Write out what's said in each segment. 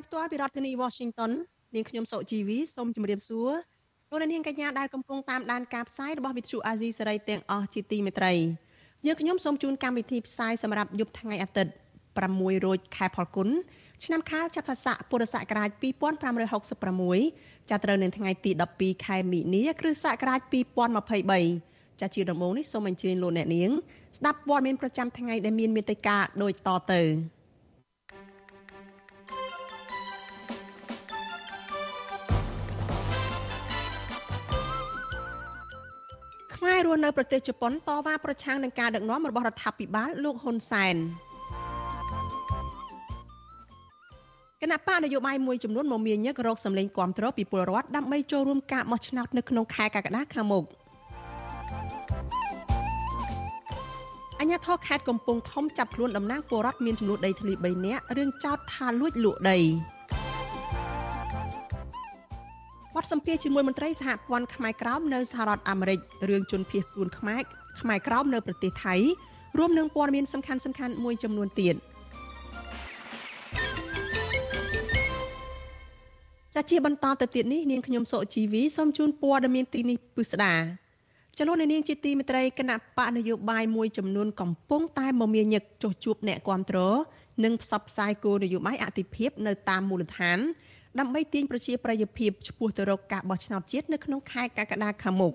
យផ្ទាល់ពីរដ្ឋធានី Washington នាងខ្ញុំសុជីវីសូមជម្រាបសួរលោកអ្នកនាងកញ្ញាដែលកំពុងតាមដានការផ្សាយរបស់ Vuthu Azizi Serai ទាំងអស់ជាទីមេត្រីយើងខ្ញុំសូមជូនកម្មវិធីផ្សាយសម្រាប់យប់ថ្ងៃអាទិត្យ6រោចខែផលគុណឆ្នាំខាលចត្វាស័កពុរសករាជ2566ចាប់ត្រូវនៅថ្ងៃទី12ខែមិនិនា គ្រិស្តសករាជ2023ចាជាដំបូងនេះសូមអញ្ជើញលោកអ្នកនាងស្ដាប់ព័ត៌មានប្រចាំថ្ងៃដែលមានមេត្តាដូចតទៅ ររស់នៅប្រទេសជប៉ុនតវ៉ាប្រឆាំងនឹងការដឹកនាំរបស់រដ្ឋាភិបាលលោកហ៊ុនសែនគណៈបកនយោបាយមួយចំនួនមកមានញឹករោគសម្លេងគាំទ្រពីពលរដ្ឋដើម្បីចូលរួមការបោះឆ្នោតនៅក្នុងខែកក្កដាខាងមុខអញ្ញាធរខេត្តកំពង់ធំចាប់ខ្លួនតំណាងពលរដ្ឋមានចំនួនដីធ្លី3នាក់រឿងចោទថាលួចលក់ដី បទសម្ភាសជាមួយមន្ត្រីសហព័ន្ធខ្មែរក្រោមនៅសហរដ្ឋអាមេរិករឿងជនភៀសខ្លួនខ្មែរខ្មែរក្រោមនៅប្រទេសថៃរួមនឹងព័ត៌មានសំខាន់សំខាន់មួយចំនួនទៀតចាជាបន្តទៅទៀតនេះនាងខ្ញុំសុជីវីសូមជូនព័ត៌មានទីនេះពិស្ដាចលនានាងជាទីមេត្រីគណៈបកនយោបាយមួយចំនួនកំពុងតែមមាញឹកចុះជួបអ្នកគាំទ្រនិងផ្សព្វផ្សាយគោលនយោបាយអតិភិបនៅតាមមូលដ្ឋាន ដើម្បីទាញប្រជាប្រិយភាពឆ្ពោះទៅរកការបោះឆ្នោតជាតិនៅក្នុងខែកក្កដាខាងមុខ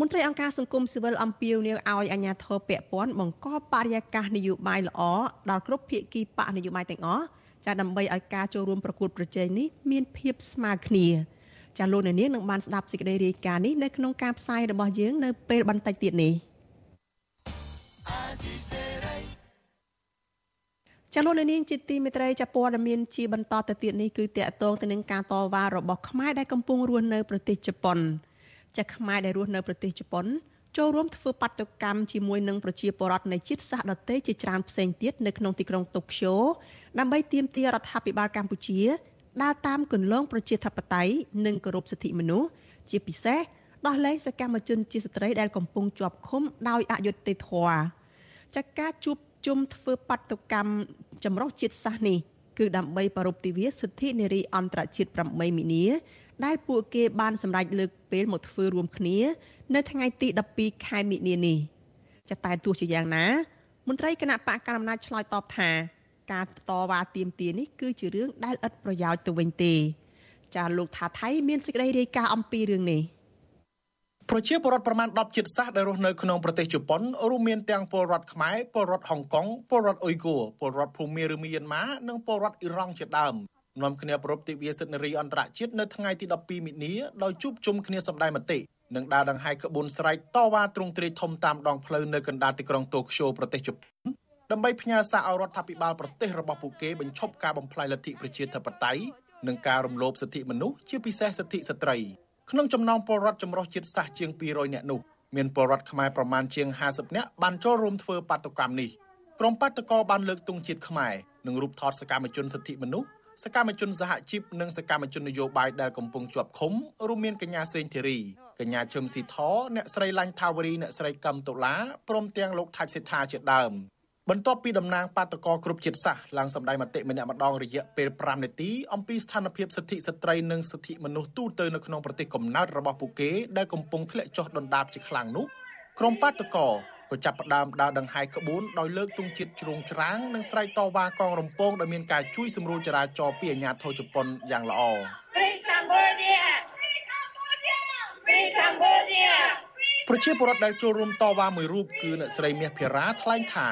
មន្ត្រីអង្គការសង្គមស៊ីវិលអំពាវនាវឲ្យអាជ្ញាធរពាក់ព័ន្ធបង្កបរិយាកាសនយោបាយល្អដល់គ្រប់ភាគីបកនយោបាយទាំងអស់ចាដើម្បីឲ្យការចូលរួមប្រកួតប្រជែងនេះមានភាពស្មើគ្នាចាលោកអ្នកនាងនឹងបានស្ដាប់សេចក្តីរាយការណ៍នេះនៅក្នុងការផ្សាយរបស់យើងនៅពេលបន្តិចទៀតនេះ ចាលោកនាងជាទីមេត្រីចាព័ត៌មានជាបន្តទៅទៀតនេះគឺតកតងទៅនឹងការតវ៉ារបស់ខ្មែរដែលកំពុងរស់នៅប្រទេសជប៉ុនចាខ្មែរដែលរស់នៅប្រទេសជប៉ុនចូលរួមធ្វើបាតុកម្មជាមួយនឹងប្រជាពលរដ្ឋនៃជាតិសាសន៍ដទៃជាច្រើនផ្សេងទៀតនៅក្នុងទីក្រុងតូក្យូដើម្បីទាមទាររដ្ឋាភិបាលកម្ពុជាដើរតាមគន្លងប្រជាធិបតេយ្យនិងគោរពសិទ្ធិមនុស្សជាពិសេសដោះលែងសកម្មជនជាស្ត្រីដែលកំពុងជាប់ឃុំដោយអយុត្តិធម៌ចាការជួប ជុំធ្វើបាតុកម្មចម្រុះជាតិសាសន៍នេះគឺដើម្បីប្រពៃទិវាសិទ្ធិនារីអន្តរជាតិ8មីនាដែលពួកគេបានសម្រេចលើកពេលមកធ្វើរួមគ្នា នៅថ្ងៃទី12ខែមិនិនានេះចាតែទោះជាយ៉ាងណា មន្ត្រីគណៈបកកណ្ដាលអំណាចឆ្លើយតបថាការតវ៉ាទាមទារនេះគឺជារឿងដែលឥតប្រយោជន៍ទៅវិញទេចាលោកថាថៃមានសេចក្តីរាយការណ៍អំពីរឿងនេះ ប្រជាពលរដ្ឋប្រមាណ10ជាតិសាសន៍ដែលរស់នៅក្នុងប្រទេសជប៉ុនរួមមានទាំងពលរដ្ឋខ្មែរពលរដ្ឋហុងកុងពលរដ្ឋអ៊ុយគូពលរដ្ឋភូមាឬមីយ៉ាន់ម៉ានិងពលរដ្ឋអ៊ីរ៉ង់ជាដើមនាំគ្នាប្រពៃទិវាសិទ្ធិនារីអន្តរជាតិនៅថ្ងៃទី12មិនិនាដោយជួបជុំគ្នាសម្ដែងមតិនិងដើរដង្ហែក្បួនស្រែកតវ៉ាទ្រង់ទ្រាយធំតាមដងផ្លូវនៅកណ្ដាលទីក្រុងតូក្យូប្រទេសជប៉ុនដើម្បីផ្ញើសារឲ្យរដ្ឋាភិបាលប្រទេសរបស់ពួកគេបញ្ឈប់ការបំផ្លាញលទ្ធិប្រជាធិបតេយ្យនិងការរំលោភសិទ្ធិមនុស្សជាពិសេសសិទ្ធិស្ត្រី ក្នុងចំណោមពលរដ្ឋចម្រុះជាតិសាសន៍ជាង200នាក់នោះមានពលរដ្ឋខ្មែរប្រមាណជាង50នាក់បានចូលរួមធ្វើបាតុកម្មនេះក្រុមបាតកោបានលើកទង់ជាតិខ្មែរនិងរូបថតសកម្មជនសិទ្ធិមនុស្សសកម្មជនសហជីពនិងសកម្មជននយោបាយដែលកំពុងជាប់ឃុំរួមមានកញ្ញាសេងធីរីកញ្ញាឈឹមស៊ីធអ្នកស្រីឡាញ់ថាវរីអ្នកស្រីកឹមតុលាព្រមទាំងលោកថាច់សេដ្ឋាជាដើម បន្ទាប់ពីតំណាងបាតកោគ្រប់ជាតិសាសន៍ឡើងសម្ដែងមតិម្នាក់ម្ដងរយៈពេល5នាទីអំពីស្ថានភាពសិទ្ធិស្ត្រីនិងសិទ្ធិមនុស្សទូទៅនៅក្នុងប្រទេសកំណើតរបស់ពួកគេដែលកំពុងធ្លាក់ចុះដុនដាបជាខ្លាំងនោះក្រុមបាតកោក៏ចាប់ផ្ដើមដើរដង្ហែក្បួនដោយលើកទង់ជាតិជ្រុងច្រាងនិងស្រែកតវ៉ាកងរំពងដែលមានការជួយសម្រួលចរាចរណ៍ពីអាជ្ញាធរជប៉ុនយ៉ាងល្អ Free Cambodia Free Cambodia Free Cambodia ប្រជាពលរដ្ឋដែលចូលរួមតវ៉ាមួយរូបគឺអ្នកស្រីមាសភិរាថ្លែងថា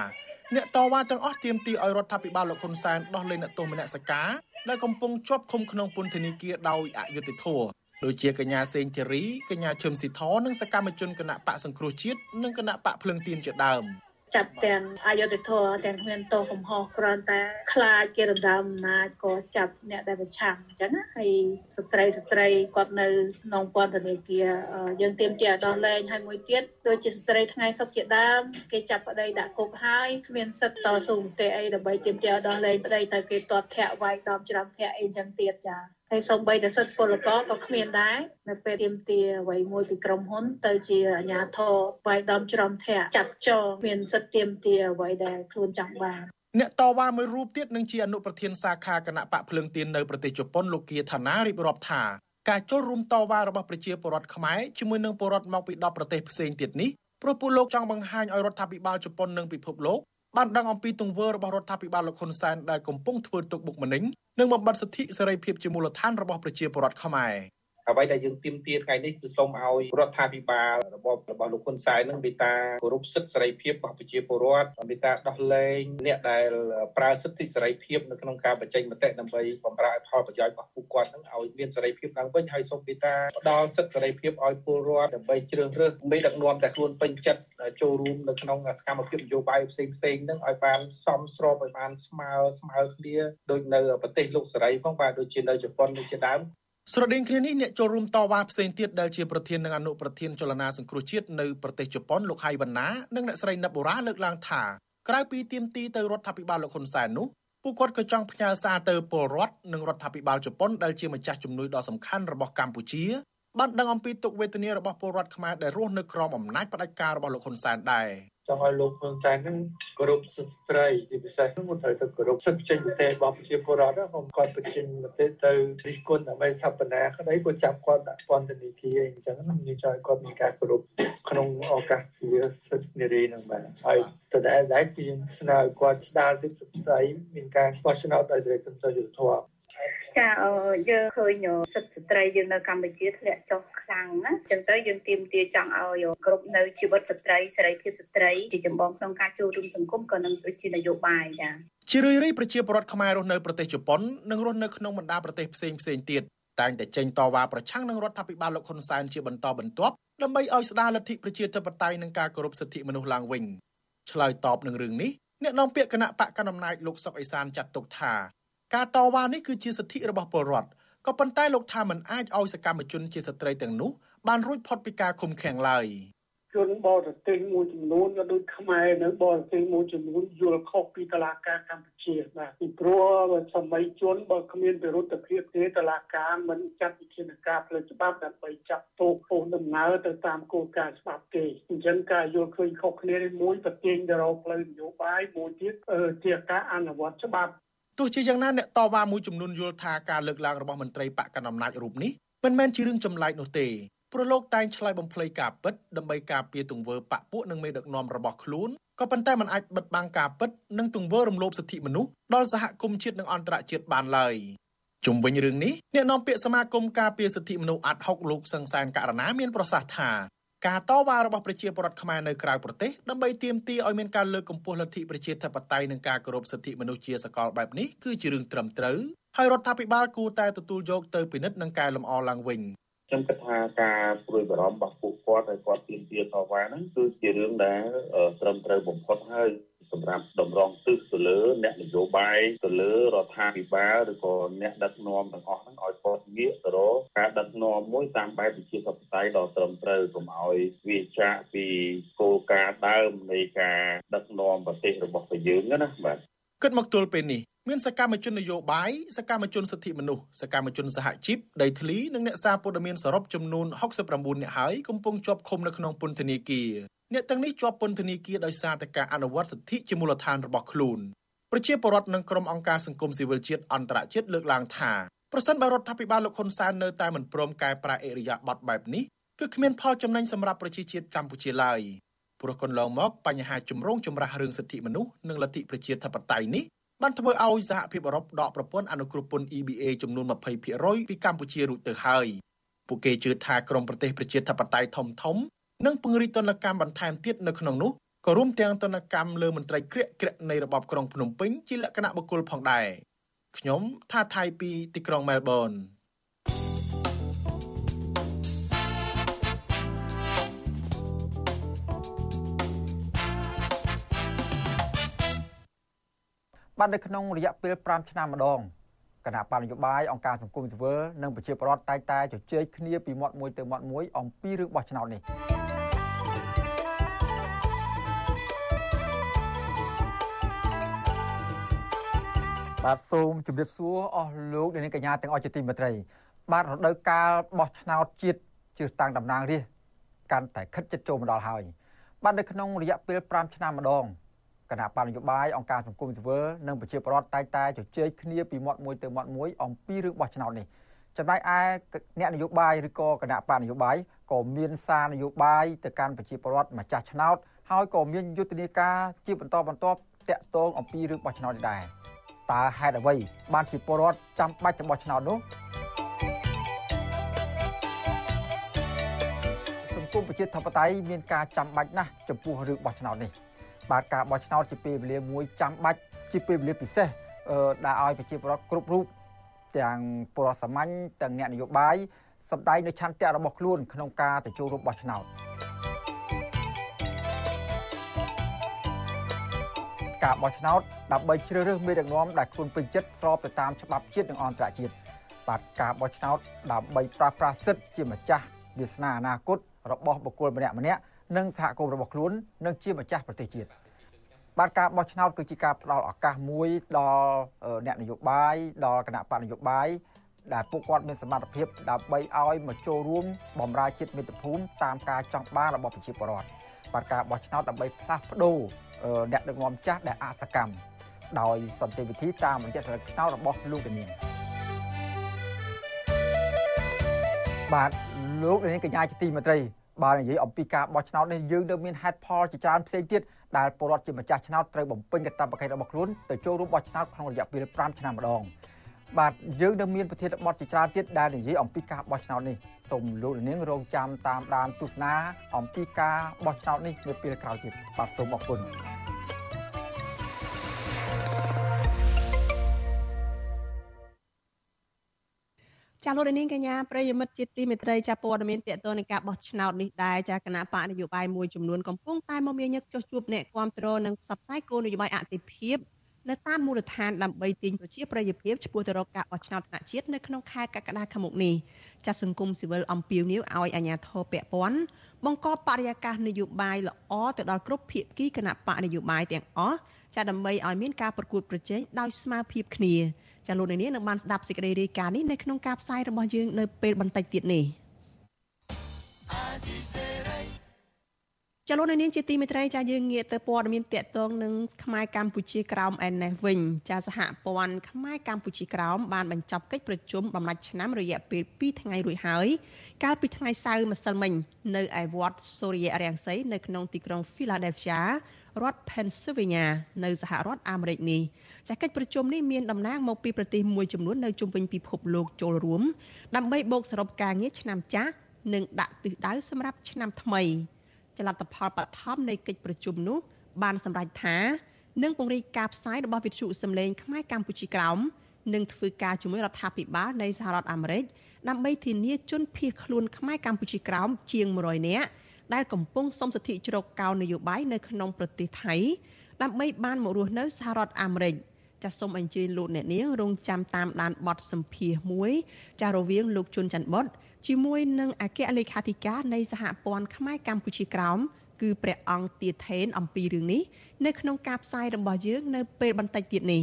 អ្នកតវ៉ាទាំងអស់ទាមទារឲ្យរដ្ឋាភិបាលលោកហ៊ុនសែនដោះលែងអ្នកទោសមនសិការដែលកំពុងជាប់ឃុំក្នុងពន្ធនាគារដោយអយុត្តិធម៌ដូចជាកញ្ញាសេងធីរីកញ្ញាឈឹមស៊ីធនិងសកម្មជនគណៈបកសង្គ្រោះជាតិនិងគណៈបកភ្លឹងទៀនជាដើម ចាប់ទាំងអយុធធម៌ទាំងគ្មានទោសកំហុសគ្រាន់តែខ្លាចគេដណ្ដើមអំណាចក៏ចាប់អ្នកដែលប្រឆាំងអញ្ចឹងណាហើយស្ត្រីស្ត្រីគាត់នៅក្នុងពន្ធនាគារយើងទៀមទាដោះលែងហើយមួយទៀតដូចជាស្ត្រីថ្ងៃសុខជាដើមគេចាប់ប្តីដាក់គុកហើយគ្មានសិទ្ធិតស៊ូមតិអីដើម្បីទៀមទាដោះលែងប្តីតែគេទាត់ធាក់វាយដំច្រំធាក់អីអញ្ចឹងទៀតចា ហើយសូម្បីតែសិទ្ធិពលករក៏គ្មានដែរនៅពេលទៀមទាអ្វីមួយពីក្រុមហ៊ុនទៅជាអាជ្ញាធរវាយដំច្រំធាក់ចាប់ចោមានសិទ្ធិទៀមទាអ្វីដែលខ្លួនចង់បានអ្នកតវ៉ាមួយរូបទៀតនឹងជាអនុប្រធានសាខាគណៈបកភ្លើងទៀននៅប្រទេសជប៉ុនលោកគាថាណារៀបរាប់ថាការចូលរួមតវ៉ារបស់ប្រជាពលរដ្ឋខ្មែរជាមួយនឹងពលរដ្ឋមកពី10ប្រទេសផ្សេងទៀតនេះព្រោះពួកលោកចង់បង្ហាញឲ្យរដ្ឋាភិបាលជប៉ុននិងពិភពលោក បានដឹងអំពីទង្វើរបស់រដ្ឋាភិបាលលោកហ៊ុនសែនដែលកំពុងធ្វើទុកបុកម្នេញនិងបំបត្តិសិទ្ធិសេរីភាពជាមូលដ្ឋានរបស់ប្រជាពលរដ្ឋខ្មែរ អ្វីដែលយើងទាមទារថ្ងៃនេះគឺសូមឲ្យរដ្ឋាភិបាលរបបរបស់លោកហ៊ុនសែននឹងមេត្តាគោរពសិទ្ធិសេរីភាពរបស់ប្រជាពលរដ្ឋមេត្តាដោះលែងអ្នកដែលប្រើសិទ្ធិសេរីភាពនៅក្នុងការបញ្ចេញមតិដើម្បីបម្រើផលប្រយោជន៍របស់ពួកគាត់នឹងឲ្យមានសេរីភាពឡើងវិញហើយសូមមេត្តាផ្ដល់សិទ្ធិសេរីភាពឲ្យពលរដ្ឋដើម្បីជ្រើសរើសមេដឹកនាំតែខ្លួនពេញចិត្តចូលរួមនៅក្នុងសកម្មភាពនយោបាយផ្សេងផ្សេងនឹងឲ្យបានសមស្របឲ្យបានស្មើស្មើគ្នាដូចនៅប្រទេសលោកសេរីផងបាទដូចជានៅជប៉ុនដូចជាដើម ស្រដៀងគ្នានេះអ្នកចូលរួមតវ៉ាផ្សេងទៀតដែលជាប្រធាននិងអនុប្រធានចលនាសង្គ្រោះជាតិនៅប្រទេសជប៉ុនលោកហៃវណ្ណានិងអ្នកស្រីនិបបូរ៉ាលើកឡើងថាក្រៅពីទៀមទីទៅរដ្ឋាភិបាលលោកហ៊ុនសែននោះពួកគាត់ក៏ចង់ផ្ញើសារទៅពលរដ្ឋនិងរដ្ឋាភិបាលជប៉ុនដែលជាម្ចាស់ជំនួយដ៏សំខាន់របស់កម្ពុជាបានដឹងអំពីទុក្ខវេទនារបស់ពលរដ្ឋខ្មែរដែលរស់នៅក្រោមអំណាចផ្ដាច់ការរបស់លោកហ៊ុនសែនដែរ ចង់ឲ្យលោកហ៊ុនសែននឹងគោរពសិទ្ធិស្ត្រីជាពិសេសនោះត្រូវទៅគោរពសិទ្ធិចេញមតិរបស់ប្រជាពលរដ្ឋហ្នឹងគាត់បញ្ចេញមតិទៅរិះគន់ដើម្បីស្ថាបនាក្តីគាត់ចាប់គាត់ដាក់ពន្ធនាគារអញ្ចឹងខ្ញុំនិយាយឲ្យគាត់មានការគោរពក្នុងឱកាសជាសិទ្ធិនារីនឹងបានហើយតដែលដែរគឺស្នើឲ្យគាត់ស្ដារសិទ្ធិស្ត្រីមានការបោះឆ្នោតដោយសេរីសន្តិយុត្តិធម៌ ចាយើងឃើញសិទ្ធិស្ត្រីយើងនៅកម្ពុជាធ្លាក់ចុះខ្លាំងណាអញ្ចឹងទៅយើងទាមទារចង់ឲ្យគ្រប់នៅជីវិតស្ត្រីសេរីភាពស្ត្រីជាចម្បងក្នុងការចូលរួមសង្គមក៏នឹងជានយោបាយចាជារឿយៗប្រជាពលរដ្ឋខ្មែររស់នៅប្រទេសជប៉ុននិងរស់នៅក្នុងបណ្ដាប្រទេសផ្សេងផ្សេងទៀតតែងតែចេញតវ៉ាប្រឆាំងនឹងរដ្ឋាភិបាលលោកហ៊ុនសែនជាបន្តបន្ទាប់ដើម្បីឲ្យស្ដារលទ្ធិប្រជាធិបតេយ្យនិងការគោរពសិទ្ធិមនុស្សឡើងវិញឆ្លើយតបនឹងរឿងនេះអ្នកនាំពាក្យគណៈបកកណ្ដាលអំណាចលោកសុកអេសានចាត់ទុកថា ការតវ៉ានេះគឺជាសិទ្ធិរបស់ពលរដ្ឋក៏ប៉ុន្តែលោកថាมันអាចឲ្យសកម្មជនជាស្ត្រីទាំងនោះបានរួចផុតពីការឃុំឃាំងឡើយជនបរទេសមួយចំនួនក៏ដូចខ្មែរនៅបរទេសមួយចំនួនយល់ខុសពីតឡាការកម្ពុជាបាទពីព្រោះសម័យជនបើគ្មានវិរុទ្ធភាពទេតឡាការមិនចាត់វិធានការផ្លូវច្បាប់ដើម្បីចាប់ទោសពោលដំណើរទៅតាមគោលការណ៍ច្បាប់ទេអញ្ចឹងការយល់ឃើញខុសគ្នានេះមួយប្រទៀងទៅរកផ្លូវនយោបាយមួយទៀតជាការអនុវត្តច្បាប់ ទោះជាយ៉ាងណាអ្នកតវ៉ាមួយចំនួនយល់ថាការលើកឡើងរបស់មន្ត្រីបកកណ្ដាលអំណាចរូបនេះមិនមែនជារឿងចម្លែកនោះទេព្រោះលោកតែងឆ្លើយបំភ្លៃការពិតដើម្បីការពារទង្វើបកពួកនិងមេដឹកនាំរបស់ខ្លួនក៏ប៉ុន្តែมันអាចបិទបាំងការពិតនិងទង្វើរំលោភសិទ្ធិមនុស្សដល់សហគមន៍ជាតិនិងអន្តរជាតិបានឡើយជុំវិញរឿងនេះអ្នកនាំពាក្យសមាគមការពារសិទ្ធិមនុស្សអាត់ហុកលោកសង្សានករណាមានប្រសាសន៍ថា ការតវ៉ារបស់ប្រជាពលរដ្ឋខ្មែរនៅក្រៅប្រទេសដើម្បីទាមទារឲ្យមានការលើកកម្ពស់លទ្ធិប្រជាធិបតេយ្យនិងការគោរពសិទ្ធិមនុស្សជាសកលបែបនេះគឺជារឿងត្រឹមត្រូវហើយរដ្ឋាភិបាលគួរតែទទួលយកទៅពិនិត្យនិងកែលម្អឡើងវិញខ្ញុំគិតថាការព្រួយបារម្ភរបស់ពួកគាត់ហើយគាត់ទាមទារតវ៉ាហ្នឹងគឺជារឿងដែលត្រឹមត្រូវបំផុតហើយ សម្រាប់តម្រង់ទិសទៅលើអ្នកនយោបាយទៅលើរដ្ឋាភិបាលឬក៏អ្នកដឹកនាំទាំងអស់ហ្នឹងឲ្យគាត់ងាកទៅរកការដឹកនាំមួយតាមបែបវិជាសព្វតៃដ៏ត្រឹមត្រូវកុំឲ្យវាចាកពីគោលការណ៍ដើមនៃការដឹកនាំប្រទេសរបស់យើងណាបាទគិតមកទល់ពេលនេះមានសកម្មជននយោបាយសកម្មជនសិទ្ធិមនុស្សសកម្មជនសហជីពដីធ្លីនិងអ្នកសារព័ត៌មានសរុបចំនួន69នាក់ហើយកំពុងជាប់ឃុំនៅក្នុងពន្ធនាគារ អ្នកទាំងនេះជាប់ពន្ធនាគារដោយសារតែការអនុវត្តសិទ្ធិជាមូលដ្ឋានរបស់ខ្លួនប្រជាពលរដ្ឋនិងក្រុមអង្គការសង្គមស៊ីវិលជាតិអន្តរជាតិលើកឡើងថាប្រសិនបើរដ្ឋាភិបាលលោកហ៊ុនសែននៅតែមិនព្រមកែប្រែអិរិយាបថបែបនេះគឺគ្មានផលចំណេញសម្រាប់ប្រជាជាតិកម្ពុជាឡើយព្រោះកន្លងមកបញ្ហាជំរងចម្រាស់រឿងសិទ្ធិមនុស្សនិងលទ្ធិប្រជាធិបតេយ្យនេះបានធ្វើឲ្យសហភាពអឺរ៉ុបដកប្រព័ន្ធអនុគ្រោះពន្ធ EBA ចំនួន20%ពីកម្ពុជារួចទៅហើយពួកគេជឿថាក្រមប្រទេសប្រជាធិបតេយ្យធំធំ និងពង្រីកទណ្ឌកម្មបន្ថែមទៀតនៅក្នុងនោះក៏រួមទាំងទណ្ឌកម្មលើមន្ត្រីក្រាកក្រាក់នៃរបបក្រុងភ្នំពេញជាលក្ខណៈបុគ្គលផងដែរខ្ញុំថាថៃពីទីក្រុងមែលប៊នបាទនៅក្នុងរយៈពេល5ឆ្នាំម្ដងគណៈបញ្ញយោបាយអង្គការសង្គមស៊ីវិលនិងប្រជាពលរដ្ឋតែងតែជជែកគ្នាពីមាត់មួយទៅមាត់មួយអំពីរឿងបោះឆ្នោតនេះ បាទសូមជម្រាបសួរអស់លោកអ្នកនាងកញ្ញាទាំងអស់ជាទីមេត្រី បាទរដូវកាលបោះឆ្នោតជាតិជ្រើសតាំងតំណាងរាស្ត្រកាន់តែខិតជិតចូលមកដល់ហើយបាទនៅក្នុងរយៈពេល5ឆ្នាំម្ដងគណៈបញ្ញយោបាយអង្គការសង្គមស៊ីវិលនិងប្រជាពលរដ្ឋតែងតែជជែកគ្នាពីមាត់មួយទៅមាត់មួយអំពីរឿងបោះឆ្នោតនេះចំណែកឯអ្នកនយោបាយឬក៏គណៈបកនយោបាយក៏មានសារនយោបាយទៅកាន់ប្រជាពលរដ្ឋម្ចាស់ឆ្នោតហើយក៏មានយុទ្ធនាការជាបន្តបន្ទាប់តាក់ទងអំពីរឿងបោះឆ្នោតនេះដែរ តើហេតុអ្វី បានជាពលរដ្ឋចាំបាច់ទៅបោះឆ្នោតនោះសង្គមប្រជាធិបតេយ្យមានការចាំបាច់ណាស់ចំពោះរឿងបោះឆ្នោតនេះបាទការបោះឆ្នោតជាពេលវេលាមួយចាំបាច់ជាពេលវេលាពិសេសដែលឲ្យប្រជាពលរដ្ឋគ្រប់រូបទាំងពលរដ្ឋសាមញ្ញទាំងអ្នកនយោបាយសម្ដែងនៅឆន្ទៈរបស់ខ្លួនក្នុងការទៅចូលរួមបោះឆ្នោត ការបោះឆ្នោតដើម្បីជ្រើសរើសមេដឹកនាំដែលខ្លួនពេញចិត្តស្របទៅតាមច្បាប់ជាតិនិងអន្តរជាតិបាទការបោះឆ្នោតដើម្បីប្រាស្រ័យសិទ្ធិជាម្ចាស់វាសនាអនាគតរបស់បុគ្គលម្នាក់ម្នាក់និងសហគមន៍របស់ខ្លួននិងជាម្ចាស់ប្រទេសជាតិបាទការបោះឆ្នោតគឺជាការផ្ដល់ឱកាសមួយដល់អ្នកនយោបាយដល់គណៈបកនយោបាយដែលពួកគាត់មានសមត្ថភាពដើម្បីឲ្យមកចូលរួមបម្រើជាតិមាតុភូមិតាមការចង់បានរបស់ប្រជាពលរដ្ឋបាទការបោះឆ្នោតដើម្បីផ្លាស់ប្ដូរ អ្នកដឹកនាំចាស់ដែលអសកម្មដោយសន្តិវិធីតាមរយៈសិលឹកឆ្នោតរបស់លោកតានាងបាទលោកនាងកញ្ញាជាទីមេត្រីបើនិយាយអំពីការបោះឆ្នោតនេះយើងនៅមានហេតុផលជាច្រើនផ្សេងទៀតដែលពលរដ្ឋជាម្ចាស់ឆ្នោតត្រូវបំពេញកាតព្វកិច្ចរបស់ខ្លួនទៅចូលរួមបោះឆ្នោតក្នុងរយៈពេល5ឆ្នាំម្ដង បាទយើងនៅមានប្រធានបទជាច្រើនទៀតដែលនិយាយអំពីការបោះឆ្នោតនេះសូមលោកនាងរងចាំតាមដានទស្សនាអំពីការបោះឆ្នោតនេះនៅពេលក្រោយទៀតបាទសូមអរគុណចាលោកនាងកញ្ញាប្រិយមិត្តជាទីមេត្រីចាព័ត៌មានតកតនឹងការបោះឆ្នោតនេះដែរចាគណៈបកនយោបាយមួយចំនួនកំពុងតែមកមានញឹកចុះជួបអ្នកគ្រប់គ្រងនិងផ្សព្វផ្សាយគោលនយោបាយអតិភិប នៅតាមមូលដ្ឋានដើម្បីទាញប្រជាប្រិយភាពឆ្ពោះទៅរកការបោះឆ្នោតថ្នាក់ជាតិនៅក្នុងខែកក្កដាខាងមុខនេះចាសង្គមស៊ីវិលអំពាវនាវឲ្យអាជ្ញាធរពាក់ព័ន្ធបង្កបរិយាកាសនយោបាយល្អទៅដល់គ្រប់ភាគីគណៈបកនយោបាយទាំងអស់ចាដើម្បីឲ្យមានការប្រកួតប្រជែងដោយស្មើភាពគ្នាចាលោកនាងនឹងបានស្ដាប់សេចក្តីរាយការណ៍នេះនៅក្នុងការផ្សាយរបស់យើងនៅពេលបន្តិចទៀតនេះ ចលនានាងជាទីមេត្រីចាយើងងាកទៅព័ត៌មានតកតងនឹងខ្មែរកម្ពុជាក្រោមឯនេះវិញចាសហព័ន្ធខ្មែរកម្ពុជាក្រោមបានបញ្ចប់កិច្ចប្រជុំបំណាច់ឆ្នាំរយៈពេល2ថ្ងៃរួចហើយកាលពីថ្ងៃសៅរ៍ម្សិលមិញនៅឯវត្តសូរិយរាំងសីនៅក្នុងទីក្រុង Philadelphia រដ្ឋ Pennsylvania នៅសហរដ្ឋអាមេរិកនេះចាកិច្ចប្រជុំនេះមានតំណាងមកពីប្រទេសមួយចំនួននៅជុំវិញពិភពលោកចូលរួមដើម្បីបូកសរុបការងារឆ្នាំចាស់និងដាក់ទិសដៅសម្រាប់ឆ្នាំថ្មី ចលនាផលបឋមនៃកិច្ចប្រជុំនោះបានសម្រេចថានឹងពង្រីកការផ្សាយរបស់វិទ្យុសំឡេងខ្មែរកម្ពុជាក្រោមនិងធ្វើការជាមួយរដ្ឋាភិបាលនៃសហរដ្ឋអាមេរិកដើម្បីធានាជនភៀសខ្លួនខ្មែរកម្ពុជាក្រោមជាង100នាក់ដែលកំពុងសុំសិទ្ធិជ្រកកោននយោបាយនៅក្នុងប្រទេសថៃដើម្បីបានមករស់នៅសហរដ្ឋអាមេរិកចាសសូមអញ្ជើញលោកអ្នកនាងរងចាំតាមដានបទសម្ភាសមួយចាសរវាងលោកជុនច័ន្ទបុត ជាមួយនឹងអគ្គលេខាធិការនៃសហព័ន្ធខ្មែរកម្ពុជាក្រោមគឺព្រះអង្គទាថេនអំពីរឿងនេះនៅក្នុងការផ្សាយរបស់យើងនៅពេលបន្តិចទៀតនេះ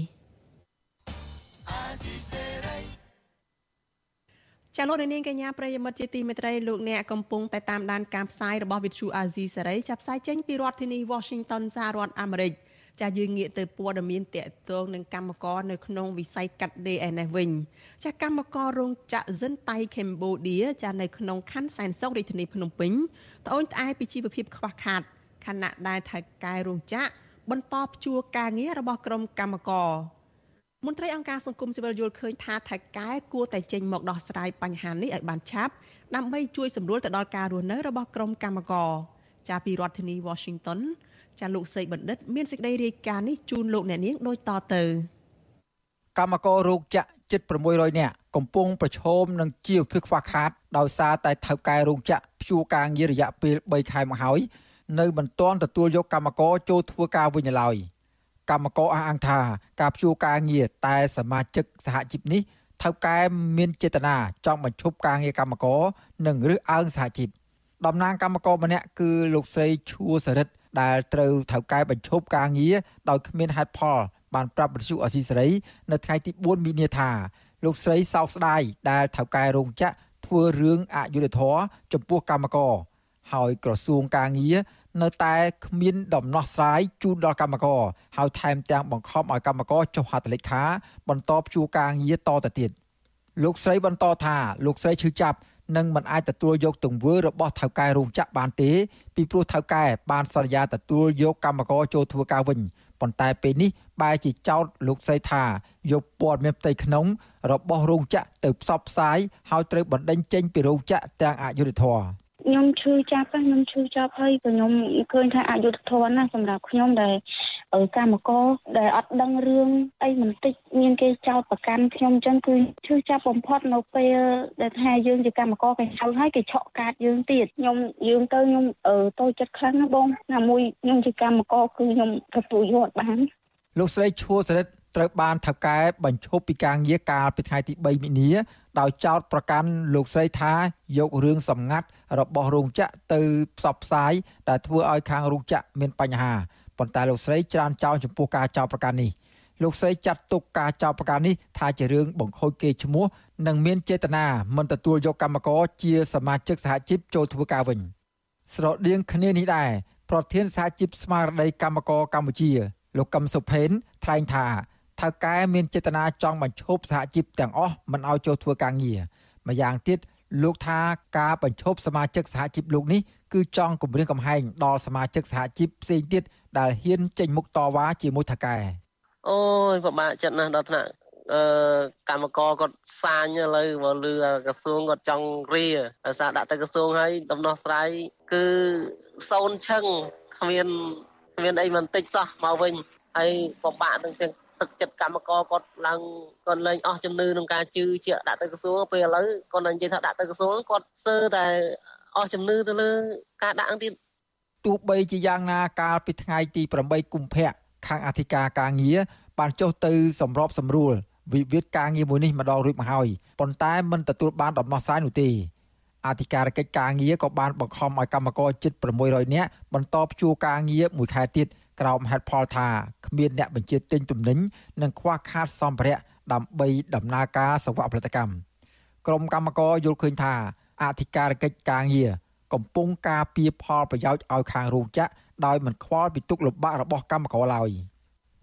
ចាលោកនាងកញ្ញាប្រិយមិត្តជាទីមេត្រីលោកអ្នកកំពុងតែតាមដានការផ្សាយរបស់វិទ្យុអាស៊ីសេរីចាប់ផ្សាយចេញពីរដ្ឋធានី Washington សហរដ្ឋអាមេរិក ចាយើងងាកទៅព័ត៌មានតកតងនឹងកម្មករនៅក្នុងវិស័យកាត់ដេរឯនេះវិញចាកម្មកររោងចក្រសិនតៃកម្ពុជាចានៅក្នុងខណ្ឌសែនសុខរាជធានីភ្នំពេញត្អូញត្អែពីជីវភាពខ្វះខាតខណៈដែលថៅកែរោងចក្របន្តព្យួរការងាររបស់ក្រុមកម្មករមន្ត្រីអង្គការសង្គមស៊ីវិលយល់ឃើញថាថៅកែគួរតែចេញមកដោះស្រាយបញ្ហានេះឲ្យបានឆាប់ដើម្បីជួយសម្រួលទៅដល់ការរស់នៅរបស់ក្រុមកម្មករចាពីរដ្ឋធានី Washington ចាលោកសេកបណ្ឌិត មានសេចក្តីរាយការណ៍នេះជូនលោកអ្នកនាងដូចតទៅកម្មកររោគចក្រជិត600នាក់កំពុងប្រឈមនឹងជីវភាពខ្វះខាតដោយសារតែថៅកែរោងចក្រព្យួរការងាររយៈពេល3ខែមកហើយនៅមិនទាន់ទទួលយកកម្មករចូលធ្វើការវិញឡើយកម្មករអះអាងថាការព្យួរការងារតែសមាជិកសហជីពនេះថៅកែមានចេតនាចង់បញ្ឈប់ការងារកម្មករនិងរើសអើងសហជីពតំណាងកម្មករម្នាក់គឺលោកស្រីឈួរសរិទ្ធ ដែលត្រូវថៅកែបញ្ឈប់ការងារដោយគ្មានហេតុផលបានប្រាប់វិទ្យុអស៊ីសេរីនៅថ្ងៃទី4មីនាថាលោកស្រីសោកស្ដាយដែលថៅកែរោងចក្រធ្វើរឿងអយុត្តិធម៌ចំពោះកម្មករហើយក្រសួងការងារនៅតែគ្មានដំណោះស្រាយជូនដល់កម្មករហើយថែមទាំងបង្ខំឲ្យកម្មករចុះហត្ថលេខាបន្តព្យួរការងារតទៅទៀតលោកស្រីបន្តថាលោកស្រីឈឺចាប់ នឹងមិនអាចទទួលយកទង្វើរបស់ថៅកែរោងចក្របានទេពីព្រោះថៅកែបានសន្យាទទួលយកកម្មករចូលធ្វើការវិញប៉ុន្តែពេលនេះបែរជាចោទលោកស្រីថាយកព័ត៌មានផ្ទៃក្នុងរបស់រោងចក្រទៅផ្សព្វផ្សាយហើយត្រូវបណ្ដេញចេញពីរោងចក្រទាំងអយុធធម៌ខ្ញុំឈឺចាប់ខ្ញុំឈឺចាប់ហើយក៏ខ្ញុំឃើញថាអយុធធនណាសម្រាប់ខ្ញុំដែល កម្មករដែលអត់ដឹងរឿងអីបន្តិចមានគេចោទប្រកាន់ខ្ញុំអញ្ចឹងគឺឈឺចាប់បំផុតនៅពេលដែលថាយើងជាកម្មករគេហៅហើយគេឆក់កាតយើងទៀតខ្ញុំយើងទៅខ្ញុំតូចចិត្តខ្លាំងណាបងណាមួយខ្ញុំជាកម្មករគឺខ្ញុំទទួលយកបានលោកស្រីឈួរសរិទ្ធត្រូវបានថៅកែបញ្ឈប់ពីការងារកាលពីថ្ងៃទី3មិនិនាដោយចោទប្រកាន់លោកស្រីថាយករឿងសម្ងាត់របស់រោងចក្រទៅផ្សព្វផ្សាយដែលធ្វើឲ្យខាងរោងចក្រមានបញ្ហា ប៉ុន្តែលោកស្រីច្រានចោលចំពោះការចោទប្រកាន់នេះលោកស្រីចាត់ទុកការចោទប្រកាន់នេះថាជារឿងបង្ខូចគេឈ្មោះនិងមានចេតនាមិនទទួលយកកម្មករជាសមាជិកសហជីពចូលធ្វើការវិញស្រដៀងគ្នានេះដែរប្រធានសហជីពស្មារតីកម្មករកម្ពុជា លោកកឹមសុផេនថ្លែងថាថៅកែមានចេតនាចង់បញ្ឈប់សហជីពទាំងអស់មិនឲ្យចូលធ្វើការងារម្យ៉ាងទៀតលោកថាការបញ្ឈប់សមាជិកសហជីពលោកនេះ គឺចង់គម្រាមកំហែងដល់សមាជិកសហជីពផ្សេងទៀតដែលហ៊ានចេញមុខតវ៉ាជាមួយថៅកែអូយពិបាកចិត្តណាស់ដល់ថ្នាក់អឺកម្មករគាត់សាញឥឡូវមកលឺក្រសួងគាត់ចង់រៀដោយសារដាក់ទៅក្រសួងហើយដំណោះស្រាយគឺសូនឈឹងគ្មានគ្មានអីបន្តិចសោះមកវិញហើយពិបាកទាំងទាំងទឹកចិត្តកម្មករគាត់ឡើងគាត់លែងអស់ជំនឿក្នុងការជឿជាក់ដាក់ទៅក្រសួងពេលឥឡូវគាត់និយាយថាដាក់ទៅក្រសួងគាត់សើតែ អស់ជំនឿទៅលើការដាក់ទៀតទោះបីជាយ៉ាងណាកាលពីថ្ងៃទី8កុម្ភៈខាងអធិការការងារបានចុះទៅសម្របសម្រួលវិវាទការងារមួយនេះម្ដងរួចមកហើយប៉ុន្តែមិនទទួលបានដំណោះស្រាយនោះទេអធិការកិច្ចការងារក៏បានបង្ខំឲ្យកម្មករជិត600នាក់បន្តព្យួរការងារមួយខែទៀតក្រោមហេតុផលថាគ្មានអ្នកបញ្ជាទិញទំនិញនិងខ្វះខាតសម្ភារៈដើម្បីដំណើរការសង្វាក់ផលិតកម្មក្រុមកម្មករយល់ឃើញថា អធិការកិច្ចការងារកំពុងការពៀផលប្រយោជន៍ឲ្យខាងរោងចក្រដោយមិនខ្វល់ពីទុកលំបាករបស់កម្មករឡើយ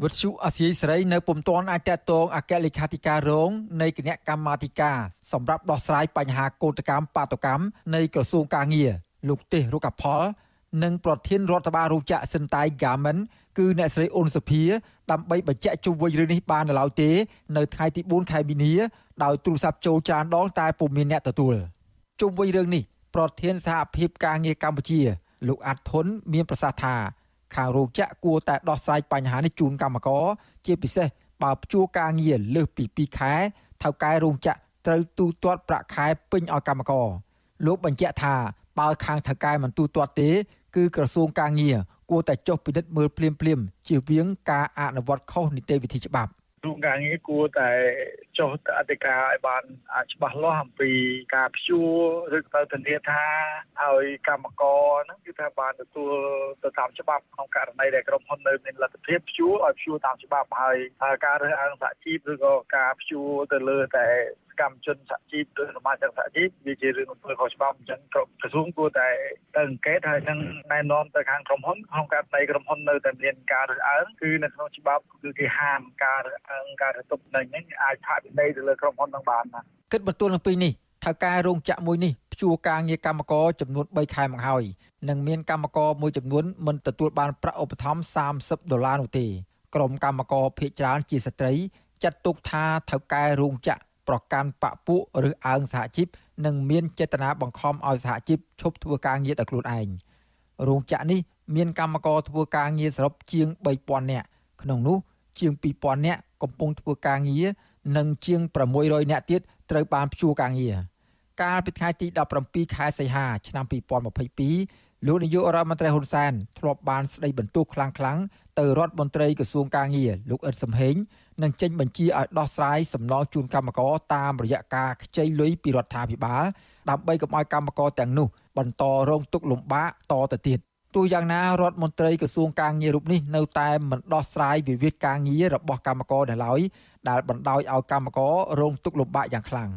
វិទ្យុអាស៊ីសេរីនៅពុំទាន់អាចតតងអគ្គលេខាធិការរងនៃគណៈកម្មាធិការសម្រាប់ដោះស្រាយបញ្ហាកោតកម្មបាតុកម្មនៃក្រសួងការងារលោកទេស រុកផល និងប្រធានរដ្ឋបាលរោងចក្រសិនតៃ Garment គឺអ្នកស្រីអ៊ុនសុភាដើម្បីបញ្ជាក់ជុំវិញរឿងនេះបាននៅឡើយទេ នៅថ្ងៃទី4ខែមីនាដោយទូរស័ព្ទចូលចានដងតែពុំមានអ្នកទទួល ជុំវិញរឿងនេះប្រធានសហភាពការងារកម្ពុជា លោកអាត់ធុនមានប្រសាសន៍ថាខាងរោងចក្រគួរតែដោះស្រាយបញ្ហានេះជូនកម្មករជាពិសេសបើព្យួរការងារលើសពី2ខែថៅកែរោងចក្រត្រូវទូទាត់ប្រាក់ខែពេញឲ្យកម្មករលោកបញ្ជាក់ថាបើខាងថៅកែមិនទូទាត់ទេ គឺក្រសួងការងារគួរតែចុះពិនិត្យមើលភ្លាមភ្លាមជៀសវាងការអនុវត្តខុសនីតិវិធីច្បាប់ ក្រសួងការងារគួរតែចុះទៅអធិការឲ្យបានច្បាស់លាស់អំពីការព្យួរឬក៏ធានាថាឲ្យកម្មករហ្នឹងគឺថាបានទទួលទៅតាមច្បាប់ក្នុងករណីដែលក្រុមហ៊ុននៅមានលទ្ធភាពព្យួរឲ្យព្យួរតាមច្បាប់ហើយការរើសអើងសហជីពឬក៏ការព្យួរទៅលើតែកម្មជនសហជីពឬសមាជិកសហជីពវាជារឿងអំពើខុសច្បាប់អញ្ចឹងក្រសួងគួរតែទៅអង្កេតហើយនឹងណែនាំទៅខាងក្រុមហ៊ុនក្នុងករណីក្រុមហ៊ុននៅតែមានការរើសអើងគឺនៅក្នុងច្បាប់គឺគេហាមការរើសអើងការរទុកនឹងនេះអាចផាកពិន័យទៅលើក្រុមហ៊ុននឹងបានណាគិតបន្ទួលនឹងពីនេះថៅកែរោងចក្រមួយនេះព្យួរការងារកម្មករចំនួន3ខែមកហើយនិងមានកម្មករមួយចំនួនមិនទទួលបានប្រាក់ឧបត្ថម្ភ30ដុល្លារនោះទេក្រុមកម្មករភៀកច្រើនជាស្ត្រីចាត់ទុកថាថៅកែរោងចក្រ ប្រកាន់បពពួកឬអើងសហជីពនិងមានចេតនាបង្ខំឲ្យសហជីពឈប់ធ្វើការងារដោយខ្លួនឯងរោងចក្រនេះមានកម្មករធ្វើការងារសរុបជាង3000នាក់ក្នុងនោះជាង2000នាក់កំពុងធ្វើការងារនិងជាង600នាក់ទៀតត្រូវបានព្យួរការងារកាលពីថ្ងៃទី17ខែសីហាឆ្នាំ2022លោកនាយករដ្ឋមន្ត្រីហ៊ុនសែនធ្លាប់បានស្ដីបន្ទោសខ្លាំងៗទៅរដ្ឋមន្ត្រីក្រសួងកាងារលោកអ៊ិតសំហេងនឹងចេញបញ្ជាឲ្យដោះស្រាយសំណងជូនកម្មករតាមរយៈការខ្ចីលុយពីរដ្ឋាភិបាលដើម្បីកុំឲ្យកម្មករទាំងនោះបន្តរងទុក្ខលំបាកតទៅទៀតទោះយ៉ាងណារដ្ឋមន្ត្រីក្រសួងការងាររូបនេះនៅតែមិនដោះស្រាយវិវាទការងាររបស់កម្មករនៅឡើយដែលបណ្ដោយឲ្យកម្មកររងទុក្ខលំបាកយ៉ាងខ្លាំង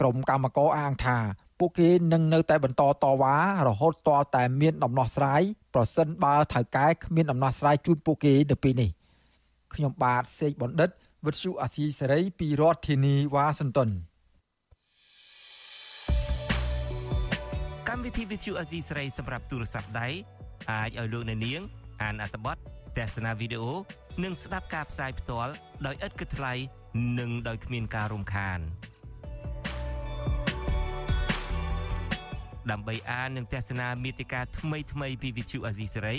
ក្រុមកម្មករអាងថាពួកគេនឹងនៅតែបន្តតវ៉ារហូតទាល់តែមានដំណោះស្រាយប្រសិនបើថៅកែគ្មានដំណោះស្រាយជូនពួកគេនៅពេលនេះ ខ្ញុំបាទសេកបណ្ឌិតវិទ្យុអាស៊ីសេរីពីរដ្ឋធានីវ៉ាស៊ីនតោនកម្មវិធីវិទ្យុអាស៊ីសេរីសម្រាប់ទូរស័ព្ទដៃអាចឲ្យលោកអ្នកនាង អានអត្ថបទទស្សនាវីដេអូនិងស្ដាប់ការផ្សាយផ្ទាល់ដោយឥតគិតថ្លៃនិងដោយគ្មានការរំខានដើម្បីអាននិងទស្សនាមេតិការថ្មីថ្មីពី Vithu Azisari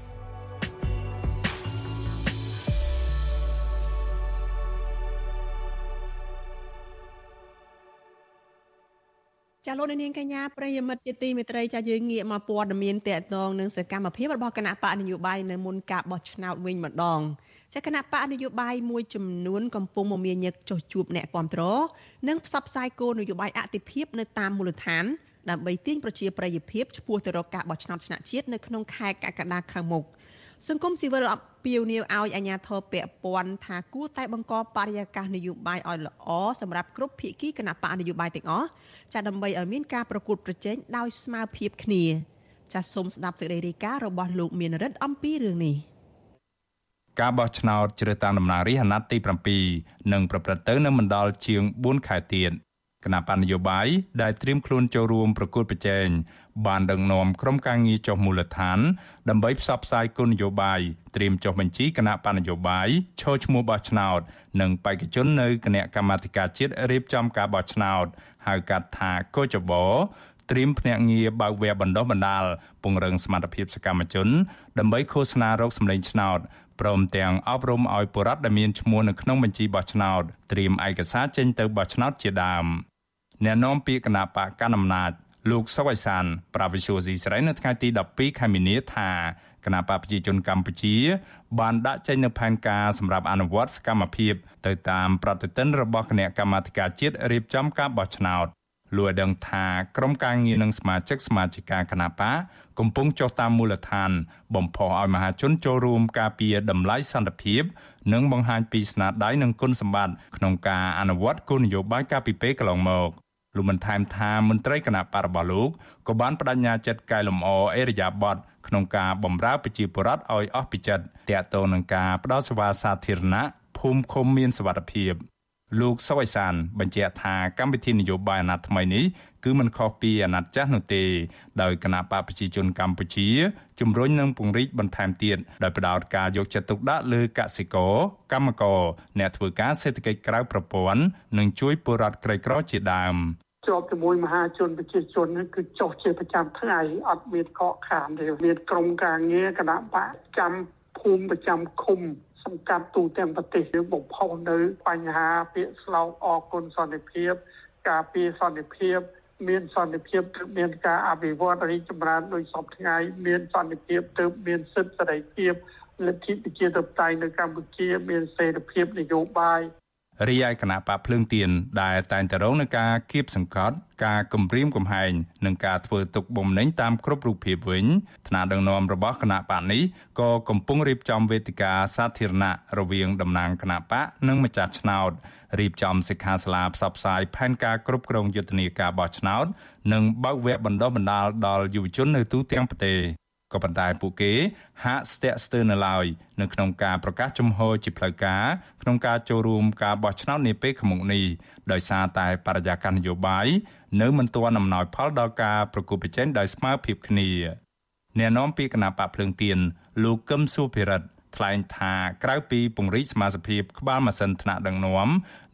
ចាលោកនាងកញ្ញាប្រិយមិត្តជាទីមេត្រីចាយើងងាកមកព័ត៌មានតកតងនឹងសកម្មភាពរបស់គណៈបកនយោបាយនៅមុនការបោះឆ្នោតវិញម្ដងចាគណៈបកនយោបាយមួយចំនួនកំពុងមមាញឹកចុះជួបអ្នកគាំទ្រនិងផ្សព្វផ្សាយគោលនយោបាយអតិភិបនៅតាមមូលដ្ឋានដើម្បីទាញប្រជាប្រិយភាពឆ្ពោះទៅរកការបោះឆ្នោតឆ្នាក់ជាតិនៅក្នុងខែកក្កដាខាងមុខ។ សង្គមស៊ីវិលអពាវនាវឲ្យអាជ្ញាធរពាក់ព័ន្ធថាគួរតែបង្កបរិយាកាសនយោបាយឲ្យល្អសម្រាប់គ្រប់ភាគីគណៈបកនយោបាយទាំងអស់ចាដើម្បីឲ្យមានការប្រកួតប្រជែងដោយស្មើភាពគ្នាចាសសូមស្ដាប់សេចក្តីរាយការណ៍របស់លោកមានរិទ្ធអំពីរឿងនេះការបោះឆ្នោតជ្រើសតាំងតំណាងរាស្ត្រអាណត្តិទី7នឹងប្រព្រឹត្តទៅនៅមិនដល់ជាង4ខែទៀត គណៈបណ្ឌនយោបាយដែលត្រៀមខ្លួនចូលរួមប្រកួតប្រជែងបានដឹកនាំក្រុមការងារចុះមូលដ្ឋាន ដើម្បីផ្សព្វផ្សាយគោលនយោបាយត្រៀមចុះបញ្ជីគណៈបណ្ឌនយោបាយឈរឈ្មោះបោះឆ្នោត និងបេក្ខជននៅគណៈកម្មាធិការជាតិរៀបចំការបោះឆ្នោតហៅកាត់ថាកោចបោត្រៀមភ្នាក់ងារបើកវគ្គបណ្ដុះបណ្ដាលពង្រឹងសមត្ថភាពសកម្មជន ដើម្បីឃោសនារោគសម្លេងឆ្នោតព្រមទាំងអប់រំឲ្យបុរដ្ឋដែលមានឈ្មោះនៅក្នុងបញ្ជីបោះឆ្នោតត្រៀមឯកសារចេញទៅបោះឆ្នោតជាដើម អ្នកនាំពាក្យគណៈបកកណ្ដាលអំណាចលោកសុវ័យសានប្រាវិសុយស៊ីស្រីនៅថ្ងៃទី12ខែមីនាថាគណៈបកប្រជាជនកម្ពុជា បានដាក់ចេញនូវផែនការសម្រាប់អនុវត្តសកម្មភាពទៅតាមប្រតិទិនរបស់គណៈកម្មាធិការជាតិរៀបចំការបោះឆ្នោតលោកឲ្យដឹងថាក្រុមការងារនិងសមាជិកសមាជិកាគណៈបកកំពុងចុះតាមមូលដ្ឋាន បំផុសឲ្យមហាជនចូលរួមការពារតម្លៃសន្តិភាព និងបង្ហាញពីស្នាដៃនិងគុណសម្បត្តិក្នុងការអនុវត្តគោលនយោបាយការពីពេលកន្លងមក លោកបានថែមថាមន្ត្រីគណៈបករបស់លោកក៏បានបដិញ្ញាចិត្តកែលម្អអេរយាប័តក្នុងការបម្រើប្រជាពលរដ្ឋឲ្យអស់ពីចិត្តតាក់ទងនឹងការផ្ដល់សេវាសាធារណៈភូមិឃុំមានសុវត្ថិភាពលោកសុវ័យសានបញ្ជាក់ថាកម្មវិធីនយោបាយអាណត្តិថ្មីនេះ គឺមិនខុសពីអាណត្តិចាស់នោះទេដោយគណៈបកប្រជាជនកម្ពុជាជំរុញនិងពង្រីកបន្ថែមទៀតដោយផ្ដោតការយកចិត្តទុកដាក់លើកសិករកម្មករអ្នកធ្វើការសេដ្ឋកិច្ចក្រៅប្រព័ន្ធនិងជួយពលរដ្ឋក្រីក្រជាដើមជាប់ជាមួយមហាជនប្រជាជនគឺចុះជាប្រចាំថ្ងៃអត់មានកកខានទេមានក្រុមការងារគណៈបកចាំភូមិប្រចាំឃុំសង្កាត់ទូទាំងប្រទេសយើងបំផុសនៅបញ្ហាពាក្យស្លោកអគុណសន្តិភាព ការពារសន្តិភាព មានសន្តិភាពទើបមានការអភិវឌ្ឍរីកចម្រើនដោយសពថ្ងៃមានសន្តិភាពទើបមានសិទ្ធិសេរីភាពលទ្ធិប្រជាធិបតេយ្យនៅកម្ពុជា មានសេរីភាពនយោបាយ រីឯគណៈបកភ្លើងទៀនដែលតែងតែរងនឹងការគៀបសង្កត់ការគំរាមកំហែងនិងការធ្វើទុកបុកម្នេញតាមគ្រប់រូបភាពវិញថ្នាក់ដឹកនាំរបស់គណៈបកនេះក៏កំពុងរៀបចំវេទិកាសាធារណៈរវាងតំណាងគណៈបកនិងម្ចាស់ឆ្នោតរៀបចំសិក្ខាសាលាផ្សព្វផ្សាយផែនការគ្រប់គ្រងយុទ្ធនាការបោះឆ្នោត និងបើកវគ្គបណ្ដុះបណ្ដាលដល់យុវជននៅទូទាំងប្រទេស ក៏ប៉ុន្តែពួកគេហាក់ស្ទាក់ស្ទើរនៅឡើយនៅក្នុងការប្រកាសជំហរជាផ្លូវការក្នុងការចូលរួមការបោះឆ្នោតនាពេលខាងមុខនេះដោយសារតែបរិយាកាសនយោបាយនៅមិនទាន់អំណោយផលដល់ការប្រគល់ប្រជែងដោយស្មើភាពគ្នាអ្នកនាំពាក្យគណៈបកភ្លើងទៀនលោកកឹមសុភិរិទ្ធ ថ្លែងថាក្រៅពីពង្រីកសមាជិកក្បាលម៉ាស៊ីនថ្នាក់ដឹកនាំ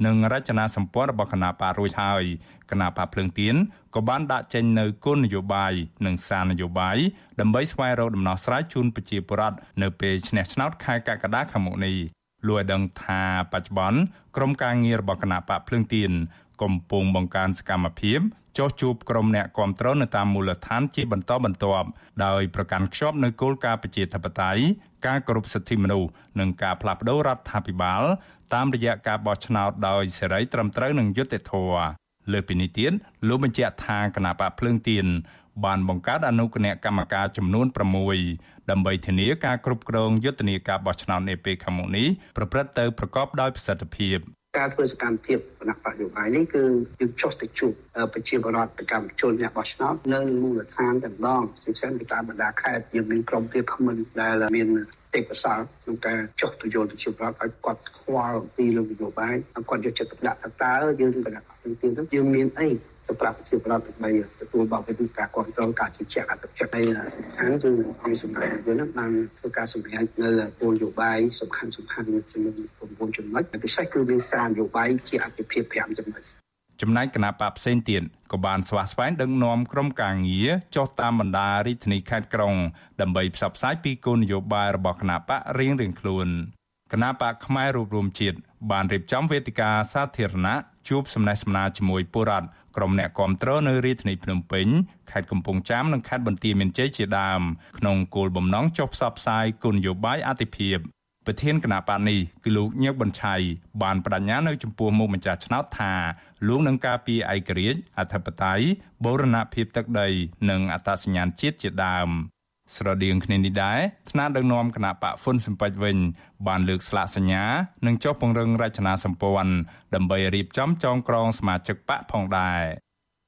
និងរចនាសម្ព័ន្ធរបស់គណៈបករួចហើយគណៈបកភ្លើងទៀនក៏បានដាក់ចេញនៅគោលនយោបាយនិងសារនយោបាយដើម្បីស្វែងរកដំណោះស្រាយជូនប្រជាពលរដ្ឋនៅពេលឈ្នះឆ្នោតខែកក្កដាខាងមុខនេះលោកឲ្យដឹងថាបច្ចុប្បន្នក្រុមការងាររបស់គណៈបកភ្លើងទៀន កំពុងបង្កើនសកម្មភាពចុះជួបក្រុមអ្នកគាំទ្រនៅតាមមូលដ្ឋានជាបន្តបន្ទាប់ដោយប្រកាន់ខ្ជាប់នូវគោលការណ៍ប្រជាធិបតេយ្យការគោរពសិទ្ធិមនុស្សនិងការផ្លាស់ប្តូររដ្ឋាភិបាលតាមរយៈការបោះឆ្នោតដោយសេរីត្រឹមត្រូវនិងយុត្តិធម៌លើពីនេះទៀតលោកបញ្ជាក់ថាគណៈបកភ្លើងទៀនបានបង្កើតអនុគណៈកម្មការចំនួន6ដើម្បីធានាការគ្រប់គ្រងយុទ្ធនាការបោះឆ្នោតនាពេលខាងមុខនេះប្រព្រឹត្តទៅប្រកបដោយប្រសិទ្ធភាព ការធ្វើសកម្មភាពគណៈបកយោបាយនេះគឺយើងចុះទៅជួបប្រជាពលរដ្ឋប្រកម្មជនអ្នកបោះឆ្នោតនៅមូលដ្ឋានទាំងដងជាពិសេសទៅតាមបណ្ដាខេត្តយើងមានក្រុមទៀតខមមិនដែលមានទេពកោសលក្នុងការចុះទៅយល់ប្រជាពលរដ្ឋឲ្យគាត់ខ្វល់ពីលើនយោបាយគាត់យកចិត្តទុកដាក់តើយើងគណៈបកទៀតយើងមានអី សម្រាប់ប្រជាពលរដ្ឋដើម្បីទទួលបានពីការគ្រប់គ្រងការជិះជាក់អត្តចិត្តហើយសំខាន់គឺអង្គសម្រាប់យើងនឹងបានធ្វើការសម្រេចនៅគោលនយោបាយសំខាន់សំខាន់ចំនួន9ចំណុចពិសេសគឺមានសារនយោបាយជាអតិភិប5ចំណុចចំណែកគណៈបកផ្សេងទៀតក៏បានស្វាស្វែងដឹកនាំក្រុមការងារចុះតាមបណ្ដារាជធានីខេត្តក្រុងដើម្បីផ្សព្វផ្សាយពីគោលនយោបាយរបស់គណៈបករៀងៗខ្លួនគណៈបកផ្នែករួបរวมជាតិបានរៀបចំវេទិកាសាធារណៈជួបសំណេះសំណាលជាមួយពលរដ្ឋ ក្រុមអ្នកគាំទ្រនៅរាជធានីភ្នំពេញខេត្តកំពង់ចាមនិងខេត្តបន្ទាយមានជ័យជាដើមក្នុងគោលបំណងចុះផ្សព្វផ្សាយគុណនយោបាយអតិភិបប្រធានគណៈបកនេះគឺលោកញឹកបញ្ឆៃបានបដិញ្ញានៅចំពោះមុខម្ចាស់ឆ្នោតថាលោកនឹងការពារឯករាជ្យអធិបតេយ្យបូរណភាពទឹកដី និងអត្តសញ្ញាណជាតិជាដើម ស្រដៀងគ្នានេះដែរថ្នាក់ដឹកនាំគណៈបកហ្វុនសម្ពេចវិញ បានលើកស្លាកសញ្ញានិងចុះពង្រឹងរចនាសម្ព័ន្ធដើម្បីរៀបចំចងក្រងសមាជិកបកផងដែរ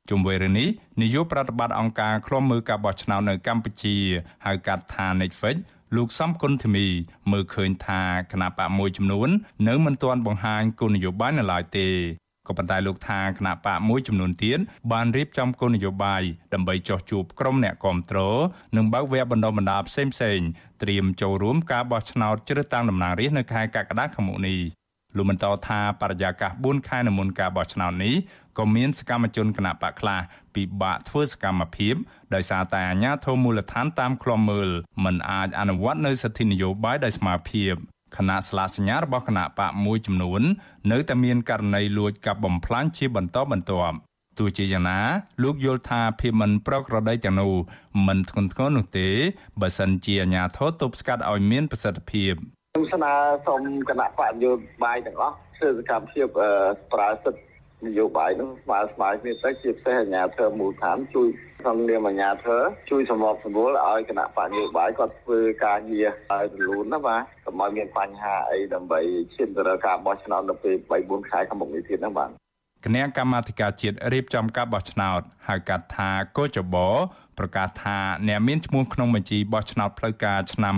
ជុំវិញរឿងនេះនាយកប្រតិបត្តិអង្គការឃ្លាំមើលការបោះឆ្នោតនៅកម្ពុជាហៅកាត់ថា Netflix លោកសំគុណធីមីមើលឃើញថាគណៈបកមួយចំនួន នៅមិនទាន់បង្ហាញគោលនយោបាយនៅឡើយទេ ក៏ប៉ុន្តែលោកថាគណៈបកមួយចំនួនទៀតបានរៀបចំគោលនយោបាយដើម្បីចោះជួបក្រុមអ្នកគាំទ្រនិងបើកវគ្គបណ្ដុះបណ្ដាលផ្សេងផ្សេងត្រៀមចូលរួមការបោះឆ្នោតជ្រើសតាំងតំណាងរាស្ត្រនៅខែកក្កដាខាងមុខនេះលោកបន្តថាបរិយាកាស4ខែនៅមុនការបោះឆ្នោតនេះក៏មានសកម្មជនគណៈបកខ្លះពិបាកធ្វើសកម្មភាពដោយសារតែអាជ្ញាធរមូលដ្ឋានតាមឃ្លាំមើលមិនអាចអនុវត្តនៅសិទ្ធិនយោបាយដោយស្មារភាព គណៈស្លាកសញ្ញារបស់គណៈបកមួយចំនួន នៅតែមានករណីលួចកាប់បំផ្លាញជាបន្តបន្ទាប់ទោះជាយ៉ាងណាលោកយល់ថាភាពមិនប្រក្រតីទាំងនោះមិនធ្ងន់ធ្ងរនោះទេបើសិនជាអាជ្ញាធរទប់ស្កាត់ឲ្យមានប្រសិទ្ធភាពខ្ញុំស្នើសូមគណៈបកយោបាយទាំងអស់ធ្វើសកម្មភាពប្រើសិទ្ធិនយោបាយនឹងស្មើស្មើគ្នាទៅជាពិសេសអាជ្ញាធរមូលដ្ឋានជួយក្នុងនាមអាជ្ញាធរជួយសម្របសម្រួលឲ្យគណៈបកនយោបាយគាត់ធ្វើការងារឲ្យរលូនណាបាទ កុំឲ្យមានបញ្ហាអីដើម្បីឈានទៅរកការបោះឆ្នោតនៅពេល3 4ខែខាងមុខនេះទៀតណាបាទគណៈកម្មាធិការជាតិរៀបចំការបោះឆ្នោតហៅកាត់ថាកោចបប្រកាសថាអ្នកមានឈ្មោះក្នុងបញ្ជីបោះឆ្នោតផ្លូវការឆ្នាំ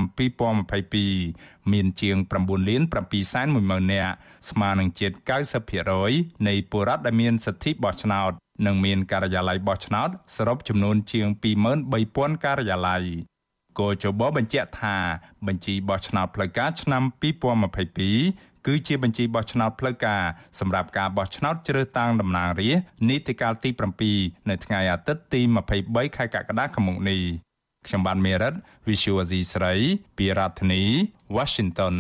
2022មានជាង9លាន7សែន1ម៉ឺននាក់ស្មើនឹងជិត90%នៃពលរដ្ឋដែលមានសិទ្ធិបោះឆ្នោតនិងមានការិយាល័យបោះឆ្នោតសរុបចំនួនជាង23,000ការិយាល័យ គោចបបញ្ជាក់ថាបញ្ជីបោះឆ្នោតផ្លូវការឆ្នាំ2022គឺជាបញ្ជីបោះឆ្នោតផ្លូវការសម្រាប់ការបោះឆ្នោតជ្រើសតាំងតំណាងរាស្ត្រនីតិកាលទី7នៅថ្ងៃអាទិត្យទី23ខែកក្កដាឆ្នាំនេះខ្ញុំបានមេរិត Visual Asia ស្រីពីរដ្ឋធានី Washington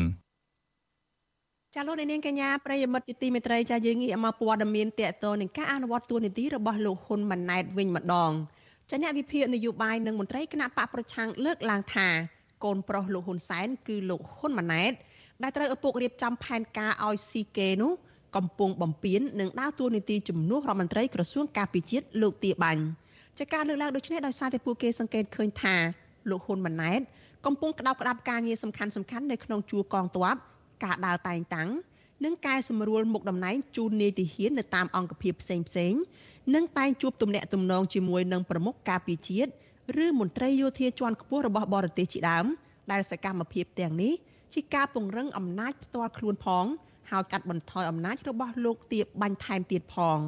ចាលោកនាងកញ្ញាប្រិយមិត្តជាទីមេត្រីចាយើងងាកមកព័ត៌មានតកតនឹងការអនុវត្តទួលនីតិរបស់លោកហ៊ុនម៉ាណែតវិញម្ដង ចាអ្នកវិភាគនយោបាយនិងមន្ត្រីគណៈបកប្រឆាំងលើកឡើងថាកូនប្រុសលោកហ៊ុនសែនគឺលោកហ៊ុនម៉ាណែតដែលត្រូវឪពុករៀបចំផែនការឲ្យស៊ីគេនោះកំពុងបំពេញនិងដើរតួនាទីជំនួសរដ្ឋមន្ត្រីក្រសួងការពារជាតិលោកទាបាញ់ចាការលើកឡើងដូចនេះដោយសារតែពួកគេសង្កេតឃើញថាលោកហ៊ុនម៉ាណែតកំពុងក្តាប់ក្តាប់ការងារសំខាន់សំខាន់នៅក្នុងជួរកងទ័ពការដើរតែងតាំងនិងកែសម្រួលមុខតំណែងជូននាយទាហាននៅតាមអង្គភាពផ្សេងផ្សេង និងតែងជួបទំនាក់ទំនងជាមួយនឹងប្រមុខការពារជាតិឬមន្ត្រីយោធាជាន់ខ្ពស់របស់បរទេសជាដើមដែលសកម្មភាពទាំងនេះជាការពង្រឹងអំណាចផ្ទាល់ខ្លួនផងហើយកាត់បន្ថយអំណាចរបស់លោកទៀបបាញ់ថែមទៀតផង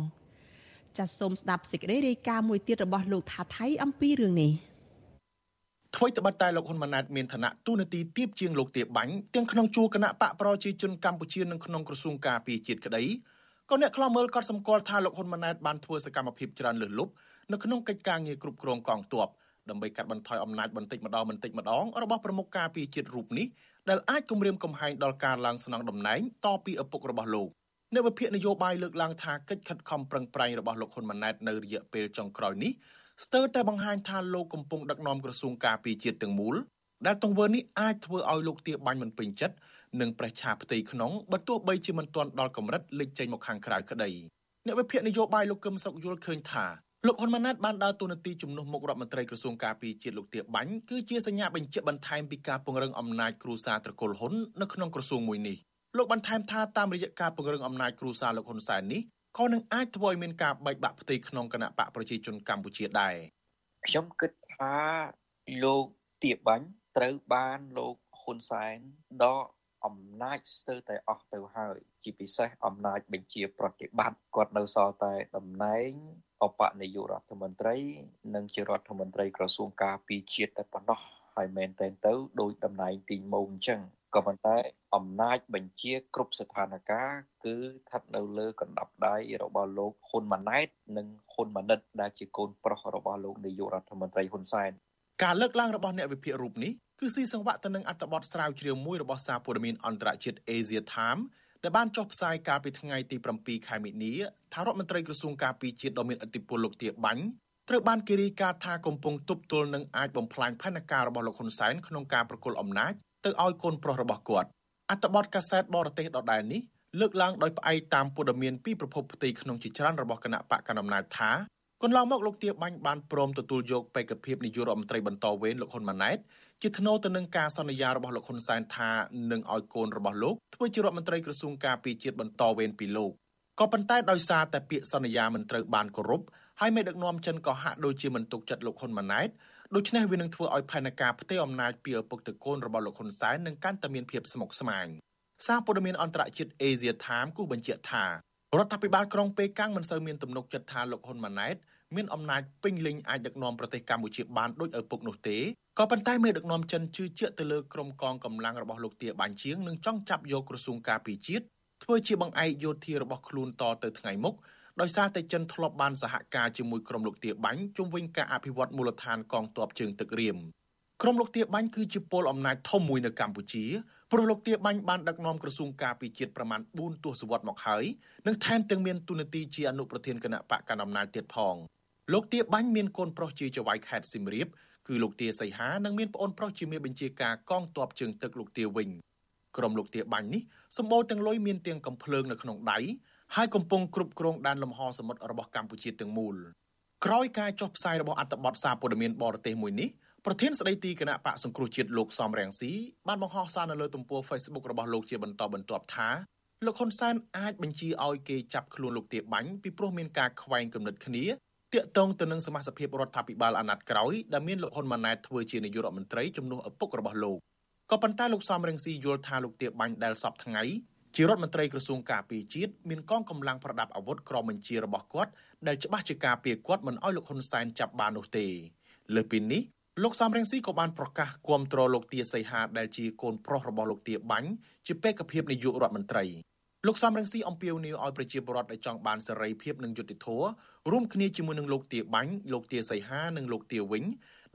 ចាសសូមស្ដាប់សេចក្តីរាយការណ៍មួយទៀតរបស់លោកថាថៃអំពីរឿងនេះអ្វីត្បិតតែលោកហ៊ុនម៉ាណែតមានឋានៈទូនាទីទាបជាងលោកទាបាញ់ទាំងក្នុងជួរគណៈបកប្រជាជនកម្ពុជានិងក្នុងក្រសួងការពារជាតិក្តី ក៏អ្នកខ្លំមើលក៏សម្គាល់ថាលោកហ៊ុនម៉ាណែតបានធ្វើសកម្មភាពច្រើនលើសលប់នៅក្នុងកិច្ចការងារគ្រប់គ្រងកងទ័ពដើម្បីកាត់បន្ថយអំណាចបន្តិចម្ដងបន្តិចម្ដងរបស់ប្រមុខការពារជាតិរូបនេះដែលអាចគំរាមកំហែងដល់ការឡើងស្នងតំណែងតពីឪពុករបស់លោកអ្នកវិភាគនយោបាយលើកឡើងថាកិច្ចខិតខំប្រឹងប្រែងរបស់លោកហ៊ុនម៉ាណែតនៅរយៈពេលចុងក្រោយនេះស្ទើរតែបង្ហាញថាលោកកំពុងដឹកនាំក្រសួងការពារជាតិទាំងមូលដែលទង្វើនេះអាចធ្វើឲ្យលោកទាបាញ់មិនពេញចិត្ត និងប្រឆាផ្ទៃក្នុងបើទោះបីជាមិនទាន់ដល់កម្រិតលេចចេញមកខាងក្រៅក្តីអ្នកវិភាគនយោបាយលោកកឹមសុខយល់ឃើញថាលោកហ៊ុនម៉ាណែតបានដើរតួនាទីជំនួសមុខរដ្ឋមន្ត្រីក្រសួងការពារជាតិលោកទាបាញ់គឺជាសញ្ញាបញ្ជាក់បន្ថែមពីការពង្រឹងអំណាចគ្រួសារត្រកូលហ៊ុននៅក្នុងក្រសួងមួយនេះលោកបន្ថែមថាតាមរយៈការពង្រឹងអំណាចគ្រួសារលោកហ៊ុនសែននេះក៏នឹងអាចធ្វើឲ្យមានការបែកបាក់ផ្ទៃក្នុងគណៈបកប្រជាជនកម្ពុជាដែរខ្ញុំគិតថាលោកទាបាញ់ត្រូវបានលោកហ៊ុនសែនដក អំណាចស្ទើរតែអស់ទៅហើយ ជាពិសេសអំណាចបញ្ជាប្រតិបត្តិគាត់នៅសល់តែតំណែងអបនាយករដ្ឋមន្ត្រី និងជារដ្ឋមន្ត្រីក្រសួងការពារជាតិតែប៉ុណ្ណោះហើយមែនតែនទៅដោយតំណែងទីងម៉ោងអញ្ចឹងក៏ប៉ុន្តែអំណាចបញ្ជាគ្រប់ស្ថានភាពគឺស្ថិតនៅលើកណ្ដាប់ដៃរបស់លោកហ៊ុនម៉ាណែត និងហ៊ុនម៉ាណិតដែលជាកូនប្រុសរបស់លោកនាយករដ្ឋមន្ត្រីហ៊ុនសែន ការលើកឡើងរបស់អ្នកវិភាគរូបនេះគឺស៊ីសង្វាក់ទៅនឹងអត្ថបទស្រាវជ្រាវមួយរបស់សារព័ត៌មានអន្តរជាតិ Asia Time ដែលបានចុះផ្សាយកាលពីថ្ងៃទី7ខែមិនិនាថារដ្ឋមន្ត្រីក្រសួងការពារជាតិដ៏មានឥទ្ធិពលលោកទាបាញ់ត្រូវបានគេរាយការណ៍ថាកំពុងទប់ទល់នឹងអាចបំផ្លាញផែនការរបស់លោកហ៊ុនសែនក្នុងការប្រគល់អំណាចទៅឲ្យកូនប្រុសរបស់គាត់អត្ថបទកាសែតបរទេសដដែលនេះលើកឡើងដោយផ្អែកតាមព័ត៌មានពីប្រភពផ្ទៃក្នុងជាច្រើនរបស់គណៈបកកណ្ដាលអំណាចថា កន្លងមកលោកទាបាញ់បានព្រមទទួលយកបេក្ខភាពនាយករដ្ឋមន្ត្រីបន្តវេនលោកហ៊ុនម៉ាណែតជាថ្នូរទៅនឹងការសន្យារបស់លោកហ៊ុនសែនថានឹងឲ្យកូនរបស់លោកធ្វើជារដ្ឋមន្ត្រីក្រសួងការពារជាតិបន្តវេនពីលោកក៏ប៉ុន្តែដោយសារតែពាក្យសន្យាមិនត្រូវបានគោរពហើយមេដឹកនាំចិនក៏ហាក់ដូចជាមិនទុកចិត្តលោកហ៊ុនម៉ាណែតដូច្នេះវានឹងធ្វើឲ្យផែនការផ្ទៃអំណាចពីឪពុកទៅកូនរបស់លោកហ៊ុនសែននឹងកាន់តែមានភាពស្មុគស្មាញសារព័ត៌មានអន្តរជាតិ Asia Time គូបញ្ជាក់ថារដ្ឋាភិបាលក្រុងប៉េកាំងមិនសូវមានទំនុកចិត្តថាលោកហ៊ុនម៉ាណែត មានអំណាចពេញលេញអាចដឹកនាំប្រទេសកម្ពុជាបានដូចឪពុកនោះទេក៏ប៉ុន្តែមេដឹកនាំចិនជឿជាក់ទៅលើក្រុមកងកម្លាំងរបស់លោកទាបាញ់ជាងនឹងចង់ចាប់យកក្រសួងការពារជាតិធ្វើជាបង្អែកយោធារបស់ខ្លួនតទៅថ្ងៃមុខដោយសារតែចិនធ្លាប់បានសហការជាមួយក្រុមលោកទាបាញ់ជុំវិញការអភិវឌ្ឍមូលដ្ឋានកងទ័ពជើងទឹករៀមក្រុមលោកទាបាញ់គឺជាពលអំណាចធំមួយនៅកម្ពុជាព្រោះលោកទាបាញ់បានដឹកនាំក្រសួងការពារជាតិប្រមាណ4ទសវត្សរ៍មកហើយនិងថែមទាំងមានទូនាទីជាអនុប្រធានគណៈបកកណ្ដាលអំណាចទៀតផង លោកទាបាញ់មានកូនប្រុសជាចៅហ្វាយខេត្តសៀមរាបគឺលោកទាសីហានិងមានប្អូនប្រុសជាមេបញ្ជាការកងទ័ពជើងទឹកលោកទាវិញក្រុមលោកទាបាញ់នេះសម្បូរទាំងលុយមានទាំងកំភ្លើងនៅក្នុងដៃហើយកំពុងគ្រប់គ្រងដែនលំហសមុទ្ររបស់កម្ពុជាទាំងមូលក្រោយការចុះផ្សាយរបស់អត្ថបទសារព័ត៌មានបរទេសមួយនេះប្រធានស្ដីទីគណៈបកសង្គ្រោះជាតិលោកសំរងស៊ីបានបង្ហោះសារនៅលើទំព័រ Facebook របស់លោកជាបន្តបន្ទាប់ថាលោកហ៊ុនសែនអាចបញ្ជាឲ្យគេចាប់ខ្លួនលោកទាបាញ់ពីព្រោះមានការខ្វែងគំនិតគ្នា តាកតងទៅនឹងសមាជិកភាពរដ្ឋាភិបាលអាណត្តិក្រោយដែលមានលោកហ៊ុនម៉ាណែតធ្វើជានាយករដ្ឋមន្ត្រីជំនួសឪពុករបស់លោកក៏ប៉ុន្តែលោកសំរងស៊ីយល់ថាលោកទាបាញ់ដែលសពថ្ងៃជារដ្ឋមន្ត្រីក្រសួងការពារជាតិមានកងកម្លាំងប្រដាប់អាវុធក្រមបញ្ជារបស់គាត់ដែលច្បាស់ជាការពារគាត់មិនឲ្យលោកហ៊ុនសែនចាប់បាននោះទេលើពីនេះលោកសំរងស៊ីក៏បានប្រកាសគាំទ្រលោកទាសីហាដែលជាកូនប្រុសរបស់លោកទាបាញ់ជាបេក្ខភាពនាយករដ្ឋមន្ត្រី លោកសំរងស៊ីអំពាវនាវឲ្យប្រជាពលរដ្ឋដែលចង់បានសេរីភាពនិងយុត្តិធម៌រួមគ្នាជាមួយនឹងលោកទាបាញ់លោកទាសីហានិងលោកទាវិញ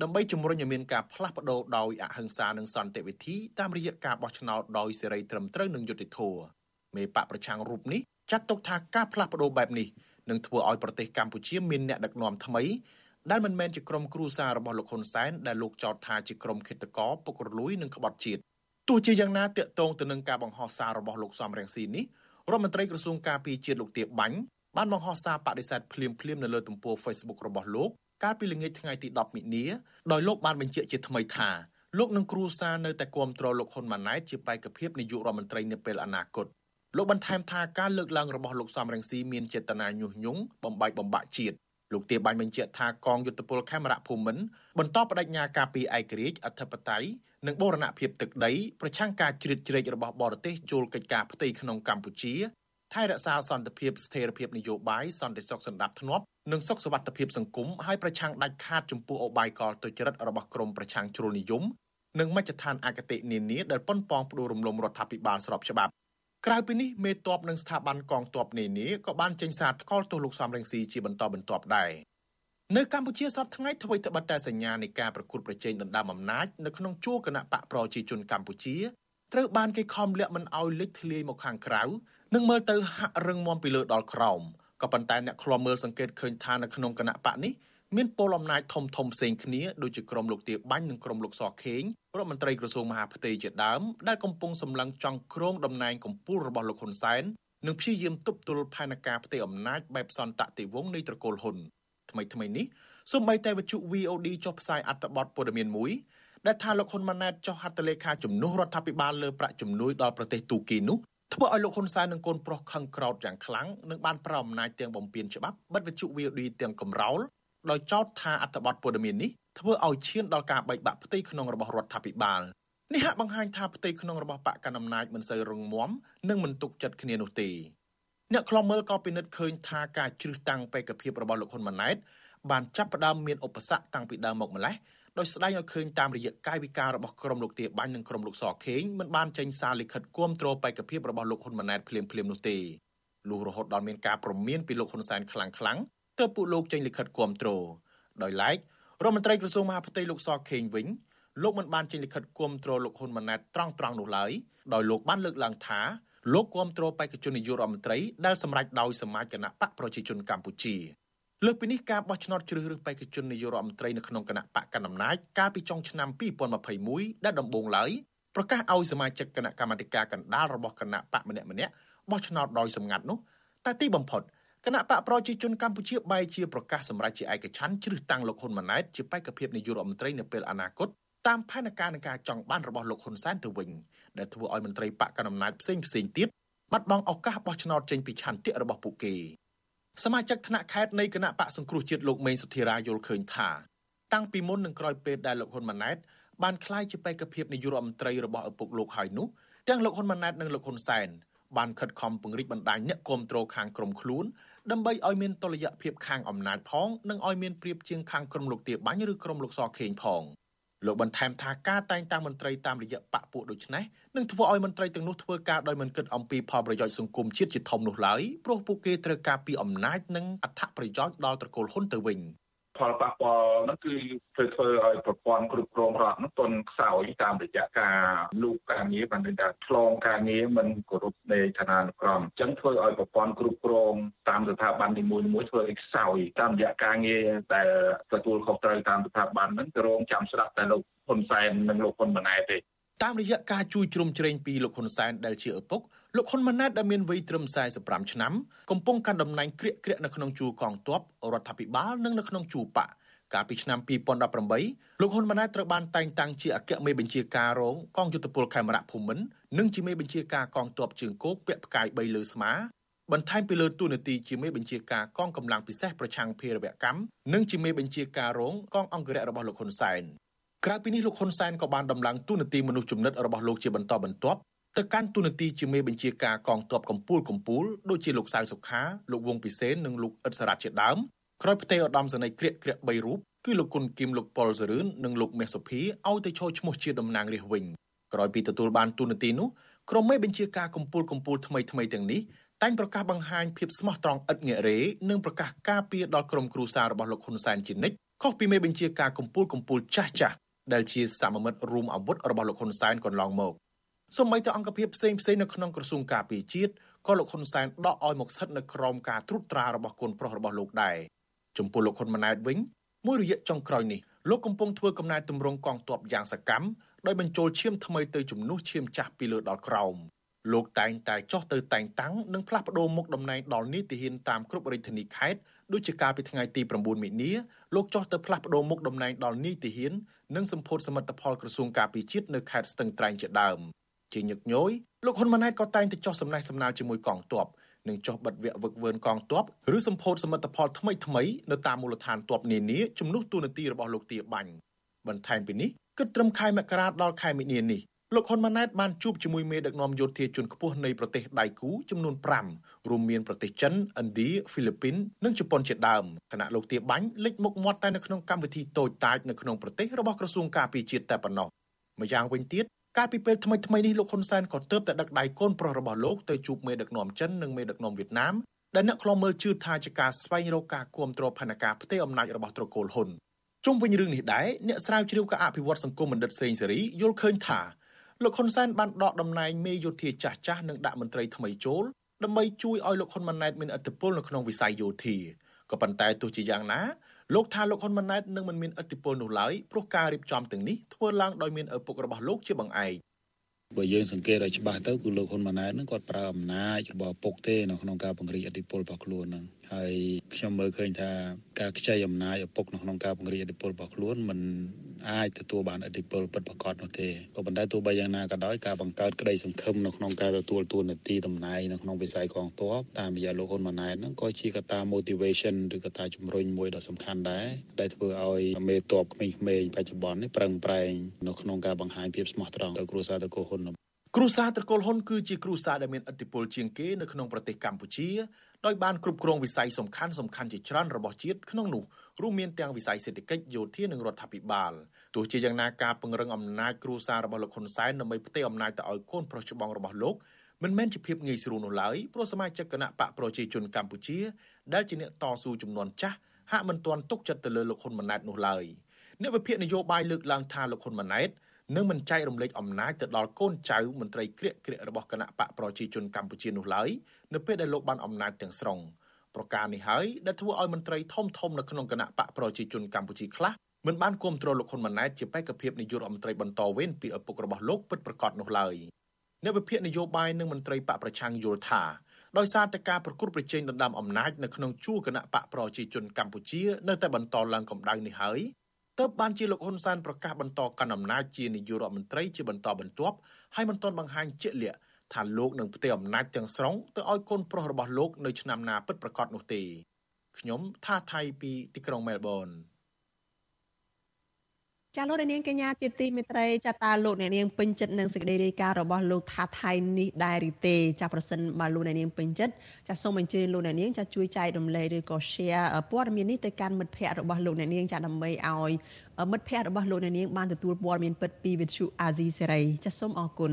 ដើម្បីជំរុញឲ្យមានការផ្លាស់ប្ដូរដោយអហិង្សានិងសន្តិវិធីតាមរយៈការបោះឆ្នោតដោយសេរីត្រឹមត្រូវនិងយុត្តិធម៌មេបកប្រឆាំងរូបនេះចាត់ទុកថាការផ្លាស់ប្ដូរបែបនេះនឹងធ្វើឲ្យប្រទេសកម្ពុជាមានអ្នកដឹកនាំថ្មីដែលមិនមែនជាក្រុមគ្រួសាររបស់លោកហ៊ុនសែនដែលលោកចោទថាជាក្រុមឃាតករពុករលួយនិងក្បត់ជាតិទោះជាយ៉ាងណាតាកតងទៅនឹងការបង្ហោះសាររបស់លោកសំរងស៊ីនេះ រដ្ឋមន្ត្រីក្រសួងការពារជាតិលោកទាបាញ់បានបង្ហោះសារបដិសេធភ្លាមភ្លាមនៅលើទំព័រ Facebook របស់លោកកាលពីល្ងាចថ្ងៃទី10មិនិនាដោយលោកបានបញ្ជាក់ជាថ្មីថាលោកនឹងគ្រួសារនៅតែគាំទ្រលោកហ៊ុនម៉ាណែតជាបេក្ខភាពនាយករដ្ឋមន្ត្រីនាពេលអនាគតលោកបន្ថែមថាការលើកឡើងរបស់លោកសំរងស៊ីមានចេតនាញុះញង់បំបែកបំបាក់ជាតិលោកទាបាញ់បញ្ជាក់ថាកងយុទ្ធពលខេមរៈភូមិន្ទបន្តបដិញ្ញាការពីឯករាជ្យអធិបតេយ្យ និងបូរណភាពទឹកដីប្រឆាំងការជ្រៀតជ្រែករបស់បរទេសចូលកិច្ចការផ្ទៃក្នុងកម្ពុជាថែរក្សាសន្តិភាពស្ថិរភាពនយោបាយសន្តិសុខសន្តិភាពនិងសុខសុវត្ថិភាពសង្គមឲ្យប្រឆាំងដាច់ខាតចំពោះអបាយកលទុច្ចរិតរបស់ក្រមប្រឆាំងជ្រុលនិយមនិងមជ្ឈដ្ឋានអគតិនានាដែលប៉ុនប៉ងផ្ដួលរំលំរដ្ឋាភិបាលស្របច្បាប់ក្រៅពីនេះមេតបនិងស្ថាប័នកងទ័ពនានាក៏បានចេញសារថ្កោលទោសលោកសំរងស៊ីជាបន្តបន្ទាប់ដែរ នៅកម្ពុជាសប្តាហ៍ថ្ងៃអ្វីត្បិតតែសញ្ញានៃការប្រកួតប្រជែងដណ្ដើមអំណាចនៅក្នុងជួរគណៈបកប្រជាជនកម្ពុជាត្រូវបានគេខំលាក់មិនអោយលេចធ្លាយមកខាងក្រៅនិងមើលទៅហាក់រឹងមាំពីលើដល់ក្រោមក៏ប៉ុន្តែអ្នកខ្លាំមើលសង្កេតឃើញថានៅក្នុងគណៈបកនេះមានពលអំណាចធំធំផ្សេងគ្នាដូចជាក្រុមលោកទាបាញ់និងក្រុមលោកសខេងរដ្ឋមន្ត្រីក្រសួងមហាផ្ទៃជាដើមដែលកំពុងសម្លឹងចង់គ្រងតំណែងកម្ពុជារបស់លោកហ៊ុនសែននិងព្យាយាមទប់ទល់ផែនការផ្ទៃអំណាចបែបសន្តតិវង្សនៃត្រកូលហ៊ុន ថ្មីថ្មីនេះសូម្បីតែវិទ្យុ VOD ចុះផ្សាយអត្ថបទព័ត៌មានមួយដែលថាលោកហ៊ុនម៉ាណែតចុះហត្ថលេខាជំនួសរដ្ឋាភិបាលលើប្រាក់ជំនួយដល់ប្រទេសទូគីនោះធ្វើឲ្យលោកហ៊ុនសែននិងកូនប្រុសខឹងក្រោធយ៉ាងខ្លាំងនិងបានប្រោសអំណាចទាំងបំពេញច្បាប់បិទវិទ្យុ VOD ទាំងកំរោលដោយចោទថាអត្ថបទព័ត៌មាននេះធ្វើឲ្យឈានដល់ការបែកបាក់ផ្ទៃក្នុងរបស់រដ្ឋាភិបាលនេះហាក់បង្ហាញថាផ្ទៃក្នុងរបស់បកកណ្ដាលអំណាចមិនសូវរឹងមាំនិងមិនទុកចិត្តគ្នានោះទេ អ្នកខ្លំមើលក៏ពិនិត្យឃើញថាការជ្រឹះតាំងបេក្ខភាពរបស់លោកហ៊ុនម៉ាណែតបានចាប់ផ្ដើមមានឧបសគ្គតាំងពីដើមមកម្លេះដោយស្ដែងឲ្យឃើញតាមរយៈកាយវិការរបស់ក្រុមលោកទាបាញ់និងក្រុមលោកសខេងមិនបានចេញសារលិខិតគាំទ្របេក្ខភាពរបស់លោកហ៊ុនម៉ាណែតភ្លាមៗនោះទេលុះរហូតដល់មានការប្រមានពីលោកហ៊ុនសែនខ្លាំងៗទើបពួកលោកចេញលិខិតគាំទ្រដោយឡែករដ្ឋមន្ត្រីក្រសួងមហាផ្ទៃលោកសខេងវិញលោកមិនបានចេញលិខិតគាំទ្រលោកហ៊ុនម៉ាណែតត្រង់ត្រង់នោះឡើយដោយលោកបានលើកឡើងថា លោកគាំទ្របេក្ខជននាយករដ្ឋមន្ត្រីដែលសម្រេចដោយសមាជគណៈបកប្រជាជនកម្ពុជាលើកពីនេះការបោះឆ្នោតជ្រើសរើសបេក្ខជននាយករដ្ឋមន្ត្រីនៅក្នុងគណៈបកកណ្ដាលអំណាចកាលពីចុងឆ្នាំ2021ដែលដំបូងឡើយប្រកាសឲ្យសមាជិកគណៈកម្មាធិការកណ្ដាលរបស់គណៈបកម្នាក់ម្នាក់បោះឆ្នោតដោយសម្ងាត់នោះតែទីបំផុតគណៈបកប្រជាជនកម្ពុជាបែរជាប្រកាសសម្រេចជាឯកច្ឆន្ទជ្រើសតាំងលោកហ៊ុនម៉ាណែតជាបេក្ខភាពនាយករដ្ឋមន្ត្រីនៅពេលអនាគត តាមផែនការនៃការចង់បានរបស់លោកហ៊ុនសែនទៅវិញដែលធ្វើឲ្យមន្ត្រីបកកណ្ដាលអំណាចផ្សេងផ្សេងទៀតបាត់បង់ឱកាសបោះឆ្នោតចេញពីឆន្ទៈរបស់ពួកគេសមាជិកថ្នាក់ខេត្តនៃគណៈបកសង្គ្រោះជាតិលោកមេងសុធិរាយល់ឃើញថាតាំងពីមុននឹងក្រោយពេលដែលលោកហ៊ុនម៉ាណែតបានក្លាយជាបេក្ខភាពនាយករដ្ឋមន្ត្រីរបស់ឪពុកលោកហើយនោះទាំងលោកហ៊ុនម៉ាណែតនិងលោកហ៊ុនសែនបានខិតខំពង្រីកបណ្ដាញអ្នកគ្រប់គ្រងខាងក្រមខ្លួនដើម្បីឲ្យមានតុល្យភាពខាងអំណាចផងនិងឲ្យមានប្រៀបជាងខាងក្រមលោកទាបាញ់ឬក្រមលោកសខេងផង លោកបន្ថែមថាការតែងតាំងមន្ត្រីតាមរយៈបកពួកដូចនេះនឹងធ្វើឲ្យមន្ត្រីទាំងនោះធ្វើការដោយមិនគិតអំពីផលប្រយោជន៍សង្គមជាតិជាធំនោះឡើយព្រោះពួកគេត្រូវការពីអំណាចនិងអត្ថប្រយោជន៍ដល់ត្រកូលហ៊ុនទៅវិញ។ ផលប៉ះពាល់ហ្នឹងគឺធ្វើធ្វើឲ្យប្រព័ន្ធគ្រប់គ្រងរដ្ឋហ្នឹងទន់ខ្សោយតាមរយៈការលូកការងារបានន័យថាឆ្លងការងារមិនគោរពនៃឋានានុក្រមអញ្ចឹងធ្វើឲ្យប្រព័ន្ធគ្រប់គ្រងតាមស្ថាប័ននីមួយៗធ្វើឲ្យខ្សោយតាមរយៈការងារដែលទទួលខុសត្រូវតាមស្ថាប័នហ្នឹងទៅរងចាំស្ដាប់តែលោកហ៊ុនសែននិងលោកហ៊ុនម៉ាណែតទេតាមរយៈការជួយជ្រោមជ្រែងពីលោកហ៊ុនសែនដែលជាឪពុក លោកហ៊ុនម៉ាណែតដែលមានវ័យត្រឹម45ឆ្នាំកំពុងកាន់តំណែងក្រាកក្រាកនៅក្នុងជួរកងទ័ពរដ្ឋាភិបាលនិងនៅក្នុងជួរបកកាលពីឆ្នាំ2018លោកហ៊ុនម៉ាណែតត្រូវបានតែងតាំងជាអគ្គមេបញ្ជាការរងកងយុទ្ធពលខេមរៈភូមិន្ទនិងជាមេបញ្ជាការកងទ័ពជើងគោកពាក់ផ្កាយ3លើស្មាបន្ថែមពីលើទូនាទីជាមេបញ្ជាការកងកម្លាំងពិសេសប្រឆាំងភេរវកម្មនិងជាមេបញ្ជាការរងកងអង្គរៈរបស់លោកហ៊ុនសែនក្រៅពីនេះលោកហ៊ុនសែនក៏បានដំឡើងទូនាទីមនុស្សជំនិតរបស់លោកជាបន្តបន្ទាប់ ទៅកាន់ទូនាទីជាមេបញ្ជាការកងទ័ពកម្ពុជាកម្ពុជាដូចជាលោកសៅសុខាលោកវងពិសេននិងលោកអ៊ិតសារ៉ាត់ជាដើមក្រោយផ្ទេរឧត្តមសេនីយ៍ក្រាកក្រាក3រូបគឺលោកគុណគឹមលោកប៉ុលសរឿននិងលោកមាសសុភីឲ្យទៅចូលឈ្មោះជាតំណាងរាស្ត្រវិញក្រោយពីទទួលបានទូនាទីនោះក្រុមមេបញ្ជាការកម្ពុជាកម្ពុជាថ្មីថ្មីទាំងនេះតែងប្រកាសបង្ហាញភាពស្មោះត្រង់ឥតងាករេនិងប្រកាសការពារដល់ក្រុមគ្រួសាររបស់លោកហ៊ុនសែនជានិច្ចខុសពីមេបញ្ជាការកម្ពុជាកម្ពុជាចាស់ចាស់ដែលជាសមមិត្តរួមអាវុធរបស់លោកហ៊ុនសែនកន្លងមក សូម្បីតែអង្គភាពផ្សេងផ្សេងនៅក្នុងក្រសួងការពារជាតិក៏លោកហ៊ុនសែនដកឲ្យមកស្ថិតនៅក្រោមការត្រួតត្រារបស់កូនប្រុសរបស់លោកដែរចំពោះលោកហ៊ុនម៉ាណែតវិញមួយរយៈចុងក្រោយនេះលោកកំពុងធ្វើកំណែទម្រង់កងទ័ពយ៉ាងសកម្មដោយបញ្ចូលឈាមថ្មីទៅជំនួសឈាមចាស់ពីលើដល់ក្រោមលោកតែងតែចោះទៅតែងតាំងនិងផ្លាស់ប្ដូរមុខតំណែងដល់នីតិហ៊ានតាមគ្រប់រាជធានីខេត្តដូចជាកាលពីថ្ងៃទី9មិនិនាលោកចោះទៅផ្លាស់ប្ដូរមុខតំណែងដល់នីតិហ៊ាននិងសម្ពោធសមិទ្ធផលក្រសួងការពារជាតិនៅខេត្តស្ទឹងត្រែងជាដើម ជាញឹកញយលោកហ៊ុនម៉ាណែតក៏តែងតែចោះសំណេះសំណាលជាមួយកងទ័ពនិងចុះបិទវគ្គវឹកវើនកងទ័ពឬសម្ពោធសមិទ្ធផលថ្មីថ្មីនៅតាមមូលដ្ឋានទ័ពនានាជំនួសទូនាទីរបស់លោកទាបាញ់បន្ថែមពីនេះគិតត្រឹមខែមករាដល់ខែមិនិនានេះលោកហ៊ុនម៉ាណែតបានជួបជាមួយមេដឹកនាំយោធាជាន់ខ្ពស់នៃប្រទេសដៃគូចំនួន5រួមមានប្រទេសចិនឥណ្ឌាហ្វីលីពីននិងជប៉ុនជាដើមគណៈលោកទាបាញ់លេចមុខមាត់តែនៅក្នុងកម្មវិធីតូចតាចនៅក្នុងប្រទេសរបស់ក្រសួងការពារជាតិតែប៉ុណ្ណោះម្យ៉ាងវិញទៀត កាលពីពេលថ្មីថ្មីនេះលោកហ៊ុនសែនក៏ទើបតែដឹកដៃកូនប្រុសរបស់លោកទៅជួបមេដឹកនាំចិននិងមេដឹកនាំវៀតណាមដែលអ្នកខ្លំមើលជឿថាជាការស្វែងរកការគ្រប់គ្រងផែនការផ្ទៃអំណាចរបស់ត្រកូលហ៊ុនជុំវិញរឿងនេះដែរអ្នកស្រាវជ្រាវការអភិវឌ្ឍសង្គមបណ្ឌិតសេងសេរីយល់ឃើញថាលោកហ៊ុនសែនបានដកតំណែងមេយោធាចាស់ចាស់និងដាក់មន្ត្រីថ្មីចូលដើម្បីជួយឲ្យលោកហ៊ុនម៉ាណែតមានឥទ្ធិពលនៅក្នុងវិស័យយោធាក៏ប៉ុន្តែទោះជាយ៉ាងណា លោកថាលោកហ៊ុនម៉ាណែតនឹងមិនមានឥទ្ធិពលនោះឡើយព្រោះការរៀបចំទាំងនេះធ្វើឡើងដោយមានឪពុករបស់លោកជាបង្អែកបើយើងសង្កេតឲ្យច្បាស់ទៅគឺលោកហ៊ុនម៉ាណែតនឹងគាត់ប្រើអំណាចរបស់ពុកទេនៅក្នុងការពង្រីកអធិបុលរបស់ខ្លួននឹង ហើយខ្ញុំមើលឃើញថាការខ្ចីអំណាចឪពុកនៅក្នុងការពង្រីកអធិបុលរបស់ខ្លួនมันអាចទទួលបានអធិបុលពិតប្រាកដនោះទេក៏ប៉ុន្តែទោះបីយ៉ាងណាក៏ដោយការបង្កើតក្តីសង្ឃឹមនៅក្នុងការទទួលតួនាទីតំណែងនៅក្នុងវិស័យកងទ័ពតាមរយៈលោកហ៊ុនម៉ាណែតហ្នឹងក៏ជាកត្តា motivation ឬកត្តាជំរុញមួយដ៏សំខាន់ដែរដែលធ្វើឲ្យមេទ័ពក្មេងៗបច្ចុប្បន្ននេះប្រឹងប្រែងនៅក្នុងការបង្ហាញភាពស្មោះត្រង់ទៅគ្រួសារតកូហ៊ុនគ្រួសារត្រកូលហ៊ុនគឺជាគ្រួសារដែលមានឥទ្ធិពលជាងគេនៅក្នុងប្រទេសកម្ពុជា ដោយបានគ្រប់គ្រងវិស័យសំខាន់សំខាន់ជាច្រើនរបស់ជាតិក្នុងនោះរួមមានទាំងវិស័យសេដ្ឋកិច្ចយោធានិងរដ្ឋាភិបាលទោះជាយ៉ាងណាការពង្រឹងអំណាចគ្រួសាររបស់លោកហ៊ុនសែនដើម្បីផ្ទេរអំណាចទៅឲ្យកូនប្រុសច្បងរបស់លោកមិនមែនជាភាពងាយស្រួលនោះឡើយព្រោះសមាជិកគណៈបកប្រជាជនកម្ពុជាដែលជាអ្នកតស៊ូចំនួនចាស់ហាក់មិនទាន់ទុកចិត្តទៅលើលោកហ៊ុនម៉ាណែតនោះឡើយអ្នកវិភាគនយោបាយលើកឡើងថាលោកហ៊ុនម៉ាណែត នឹងមិនចែករំលែកអំណាចទៅដល់កូនចៅមន្ត្រីក្រាកក្រាករបស់គណៈបកប្រជាជនកម្ពុជានោះឡើយនៅពេលដែលលោកបានអំណាចទាំងស្រុងប្រការនេះហើយដែលធ្វើឲ្យមន្ត្រីធំធំនៅក្នុងគណៈបកប្រជាជនកម្ពុជាខ្លះមិនបានគ្រប់គ្រងលោកហ៊ុនម៉ាណែតជាបេក្ខភាពនាយករដ្ឋមន្ត្រីបន្តវេនពីឪពុករបស់លោកពិតប្រាកដនោះឡើយអ្នកវិភាគនយោបាយនិងមន្ត្រីបកប្រឆាំងយល់ថាដោយសារតែការប្រគល់ប្រជែងដណ្ដើមអំណាចនៅក្នុងជួរគណៈបកប្រជាជនកម្ពុជា នៅតែបន្តឡើងកម្ដៅនេះហើយ ទើបបានជាលោកហ៊ុនសែនប្រកាសបន្តកាន់អំណាចជានាយករដ្ឋមន្ត្រីជាបន្តបន្ទាប់ហើយមិនទាន់បង្ហាញជាក់លាក់ថាលោកនឹងផ្ទេរអំណាចទាំងស្រុងទៅឲ្យកូនប្រុសរបស់លោកនៅឆ្នាំណាពិតប្រាកដនោះទេខ្ញុំថាថៃពីទីក្រុងមែលប៊ន ចាលោកនាងកញ្ញាជាទីមេត្រីចាតាលោកអ្នកនាងពេញចិត្តនឹងសេចក្តីរាយការណ៍របស់លោកថាថៃនេះដែរឬទេចាប្រសិនបើលោកអ្នកនាងពេញចិត្តចាសូមអញ្ជើញលោកអ្នកនាងចាជួយចែករំលែកឬក៏ share ព័ត៌មាននេះទៅកាន់មិត្តភ័ក្តិរបស់លោកអ្នកនាងចាដើម្បីឲ្យមិត្តភ័ក្តិរបស់លោកអ្នកនាងបានទទួលព័ត៌មានពិតពីវិទ្យុអាស៊ីសេរីចាសូមអរគុណ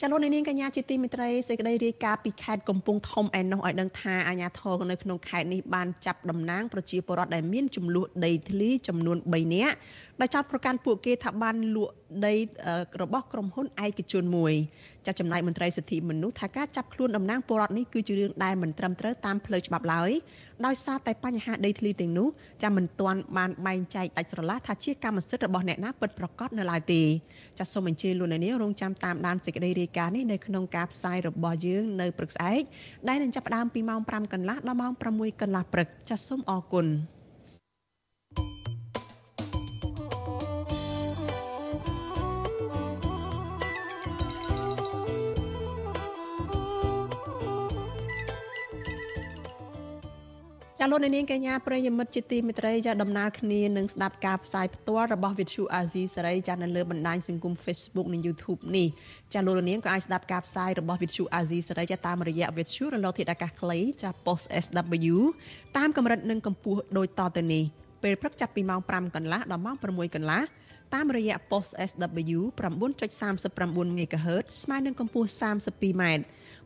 ចលនានាងកញ្ញាជាទីមិត្តរីសេចក្តីរាយការណ៍ពីខេត្តកំពង់ធំឯណោះឲ្យដឹងថាអាជ្ញាធរនៅក្នុងខេត្តនេះបានចាប់តំណាងប្រជាពលរដ្ឋដែលមានចំនួនដីធ្លីចំនួន3នាក់ដែលចោទប្រកាន់ពួកគេថាបានលក់ដីរបស់ក្រុមហ៊ុនឯកជនមួយចាត់ចំណែកមន្ត្រីសិទ្ធិមនុស្សថាការចាប់ខ្លួនតំណាងពលរដ្ឋនេះគឺជារឿងដែលមិនត្រឹមត្រូវតាមផ្លូវច្បាប់ឡើយដោយសារតែបញ្ហាដីធ្លីទាំងនោះចាំមិនទាន់បានបែងចែកដាច់ស្រឡះថាជាកម្មសិទ្ធិរបស់អ្នកណាពិតប្រាកដនៅឡើយទេចាសសូមអញ្ជើញលោកអ្នកនាងរងចាំតាមដានសេចក្តីរាយការណ៍នេះនៅក្នុងការផ្សាយរបស់យើងនៅព្រឹកស្អែកដែលនឹងចាប់ផ្ដើមពីម៉ោង5កន្លះដល់ម៉ោង6កន្លះព្រឹកចាសសូមអរគុណ ចាលោកនាងកញ្ញាប្រិយមិត្តជាទីមេត្រីចាដំណើរគ្នានឹងស្ដាប់ការផ្សាយផ្ទាល់របស់វិទ្យុអាស៊ីសេរីចានៅលើបណ្ដាញសង្គម Facebook និង YouTube នេះចាលោកនាងក៏អាចស្ដាប់ការផ្សាយរបស់វិទ្យុអាស៊ីសេរីចាតាមរយៈវិទ្យុរលកធាតុអាកាសខ្លីចា Post SW តាមកម្រិតនិងកម្ពស់ដូចតទៅនេះពេលព្រឹកចាប់ពីម៉ោង5កន្លះដល់ម៉ោង6កន្លះតាមរយៈ Post SW 9.39 MHz ស្មើនឹងកម្ពស់ 32m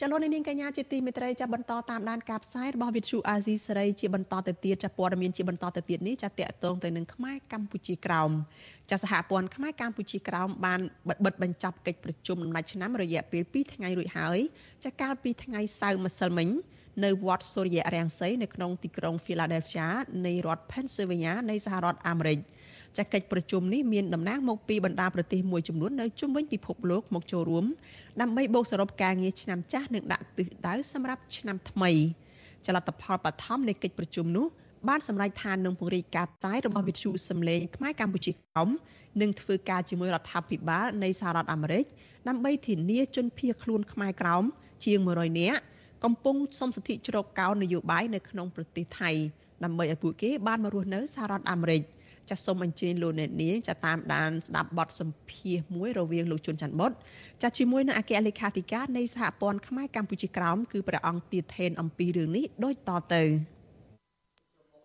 ចលនានាងកញ្ញាជាទីមេត្រីចាប់បន្តតាមដានការផ្សាយរបស់វិទ្យុអាស៊ីសេរីជាបន្តទៅទៀតចាព័ត៌មានជាបន្តទៅទៀតនេះចាតកតងទៅនឹងខ្មែរកម្ពុជាក្រោមចាសហព័ន្ធខ្មែរកម្ពុជាក្រោមបានបិទបញ្ចប់កិច្ចប្រជុំដំណាច់ឆ្នាំរយៈពេល2ថ្ងៃរួចហើយចាកាលពីថ្ងៃសៅរ៍ម្សិលមិញនៅវត្តសូរ្យរាំងសីនៅក្នុងទីក្រុង Philadelphia នៃរដ្ឋ Pennsylvania នៃសហរដ្ឋអាមេរិក ចាកិច្ចប្រជុំនេះមានតំណាងមកពីបណ្ដាប្រទេសមួយចំនួននៅជុំវិញពិភពលោកមកចូលរួមដើម្បីបូកសរុបការងារឆ្នាំចាស់និងដាក់ទិសដៅសម្រាប់ឆ្នាំថ្មីចលនាផលបឋមនៃកិច្ចប្រជុំនោះបានសម្រេចថានឹងពង្រីកការផ្សាយរបស់វិទ្យុសំឡេងខ្មែរកម្ពុជាក្រោមនិងធ្វើការជាមួយរដ្ឋាភិបាលនៃសហរដ្ឋអាមេរិកដើម្បីធានាជនភៀសខ្លួនខ្មែរក្រោមជាង100នាក់កំពុងសុំសិទ្ធិជ្រកកោននយោបាយនៅក្នុងប្រទេសថៃដើម្បីឲ្យពួកគេបានមករស់នៅសហរដ្ឋអាមេរិក ចាសសូមអញ្ជើញលោកអ្នកនាងចាតាមដានស្ដាប់បទសម្ភាសន៍មួយរវាងលោកជុនច័ន្ទបុតចាជាមួយនឹងអគ្គលេខាធិការនៃសហព័ន្ធខ្មែរកម្ពុជាក្រោមគឺព្រះអង្គទាថេនអំពីរឿងនេះដូចតទៅ។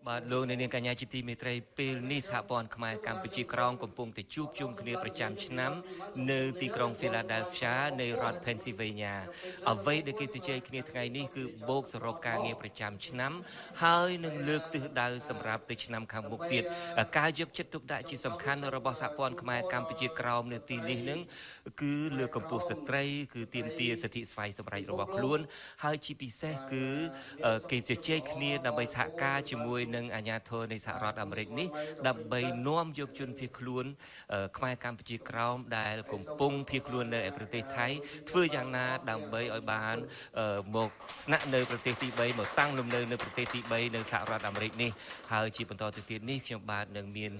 បាទលោកអ្នកនាងកញ្ញាជាទីមេត្រីពេលនេះសហព័ន្ធខ្មែរកម្ពុជាក្រោមកំពុងតែជួបជុំគ្នាប្រចាំឆ្នាំនៅទីក្រុង Philadelphia នៃរដ្ឋ Pennsylvania អ្វីដែលគេជជែកគ្នាថ្ងៃនេះគឺបូកសរុបការងារប្រចាំឆ្នាំ ហើយនឹងលើកទិសដៅសម្រាប់ទៅឆ្នាំខាងមុខទៀតការយកចិត្តទុកដាក់ជាសំខាន់របស់សហព័ន្ធខ្មែរកម្ពុជាក្រោមនៅទីនេះនឹងគឺលើកកម្ពស់ស្ត្រី គឺទាមទារសិទ្ធិស្វ័យសម្រេចរបស់ខ្លួន ហើយជាពិសេសគឺគេជជែកគ្នាដើម្បីសហការជាមួយនឹងអាជ្ញាធរនៃសហរដ្ឋអាមេរិកនេះដើម្បីនាំយកជនភៀសខ្លួន ខ្មែរកម្ពុជាក្រោមដែលកំពុងភៀសខ្លួននៅឯប្រទេសថៃធ្វើយ៉ាងណាដើម្បីឲ្យបានមកស្នាក់នៅប្រទេសទី3មកតាំងលំនៅនៅប្រទេសទី3នៅសហរដ្ឋអាមេរិកនេះហើយជាបន្តទៅទៀតនេះខ្ញុំបាទនឹងមាន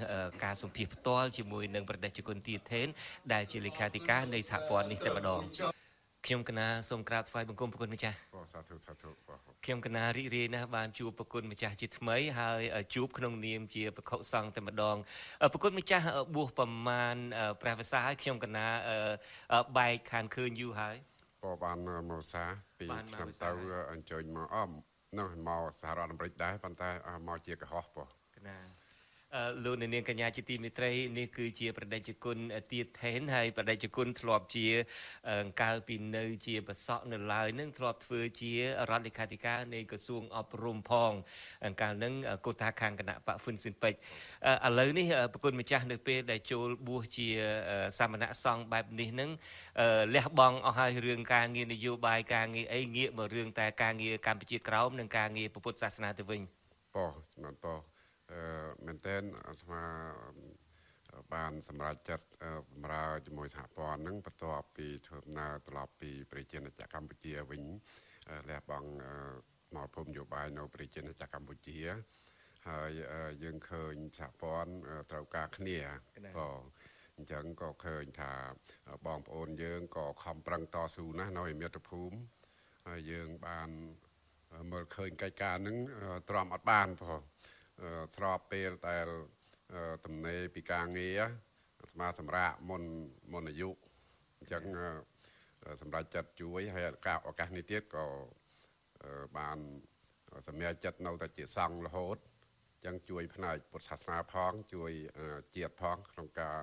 ការសម្ភាសផ្ទាល់ជាមួយនឹងប្រទេសជគុណទីថេនដែលជាលេខាធិការនៃសហព័ន្ធនេះតែម្ដងខ្ញុំកណាសូមក្រាបថ្វាយបង្គំប្រគុណម្ចាស់សាធុសាធុខ្ញុំកណារីករាយណាស់បានជួបប្រគុណម្ចាស់ជាថ្មីហើយជួបក្នុងនាមជាបខុសង្ឃតែម្ដងប្រគុណម្ចាស់បួសប្រមាណព្រះវសាហើយខ្ញុំកណាបែកខានឃើញយូរហើយក៏បានមកសាពីឆ្នាំទៅអញ្ជើញមកអមនោះមកសហរដ្ឋអាមេរិកដែរប៉ុន្តែមកជាកុហកប៉ុកណា លោកនាងកញ្ញាជាទីមេត្រីនេះគឺជាប្រដេជគុណទៀតថេនហើយប្រដេជគុណធ្លាប់ជាកាលពីនៅជាបសក់នៅឡើយនឹងធ្លាប់ធ្វើជារដ្ឋលេខាធិការនៃក្រសួងអប់រំផងកាលនឹងកូតាខាងគណៈបកហ្វុនស៊ិនពេជ្រឥឡូវនេះប្រគុណម្ចាស់នៅពេលដែលចូលបួសជាសាមណសង្ឃបែបនេះនឹងលះបង់អស់ហើយរឿងការងារនយោបាយការងារអីងាកមករឿងតែការងារកម្ពុជាក្រោមនិងការងារពុទ្ធសាសនាទៅវិញបងស្មានបង មែនទែនអាត្មាបានសម្រេចចិត្តបម្រើជាមួយសហព័ន្ធហ្នឹងបន្ទាប់ពីធ្វើដំណើរត្រឡប់ពីប្រជាណាចក្រកម្ពុជាវិញលះបង់មកភូមិយោបាយនៅប្រជាណាចក្រកម្ពុជាហើយយើងឃើញសហព័ន្ធត្រូវការគ្នាក៏អញ្ចឹងក៏ឃើញថាបងប្អូនយើងក៏ខំប្រឹងតស៊ូណាស់នៅឯមាតុភូមិហើយយើងបានមើលឃើញកិច្ចការហ្នឹងទ្រាំអត់បានផង ស្របពេលដែលទំនេរពីការងារស្មាសម្រាប់មុនមុនអាយុអញ្ចឹងសម្រាប់ចិត្តជួយហើយឱកាសឱកាសនេះទៀតក៏បានសម្រាប់ចិត្តនៅតែជាសង្ឃរហូតអញ្ចឹងជួយផ្នែកពុទ្ធសាសនាផងជួយជាតិផងក្នុងការ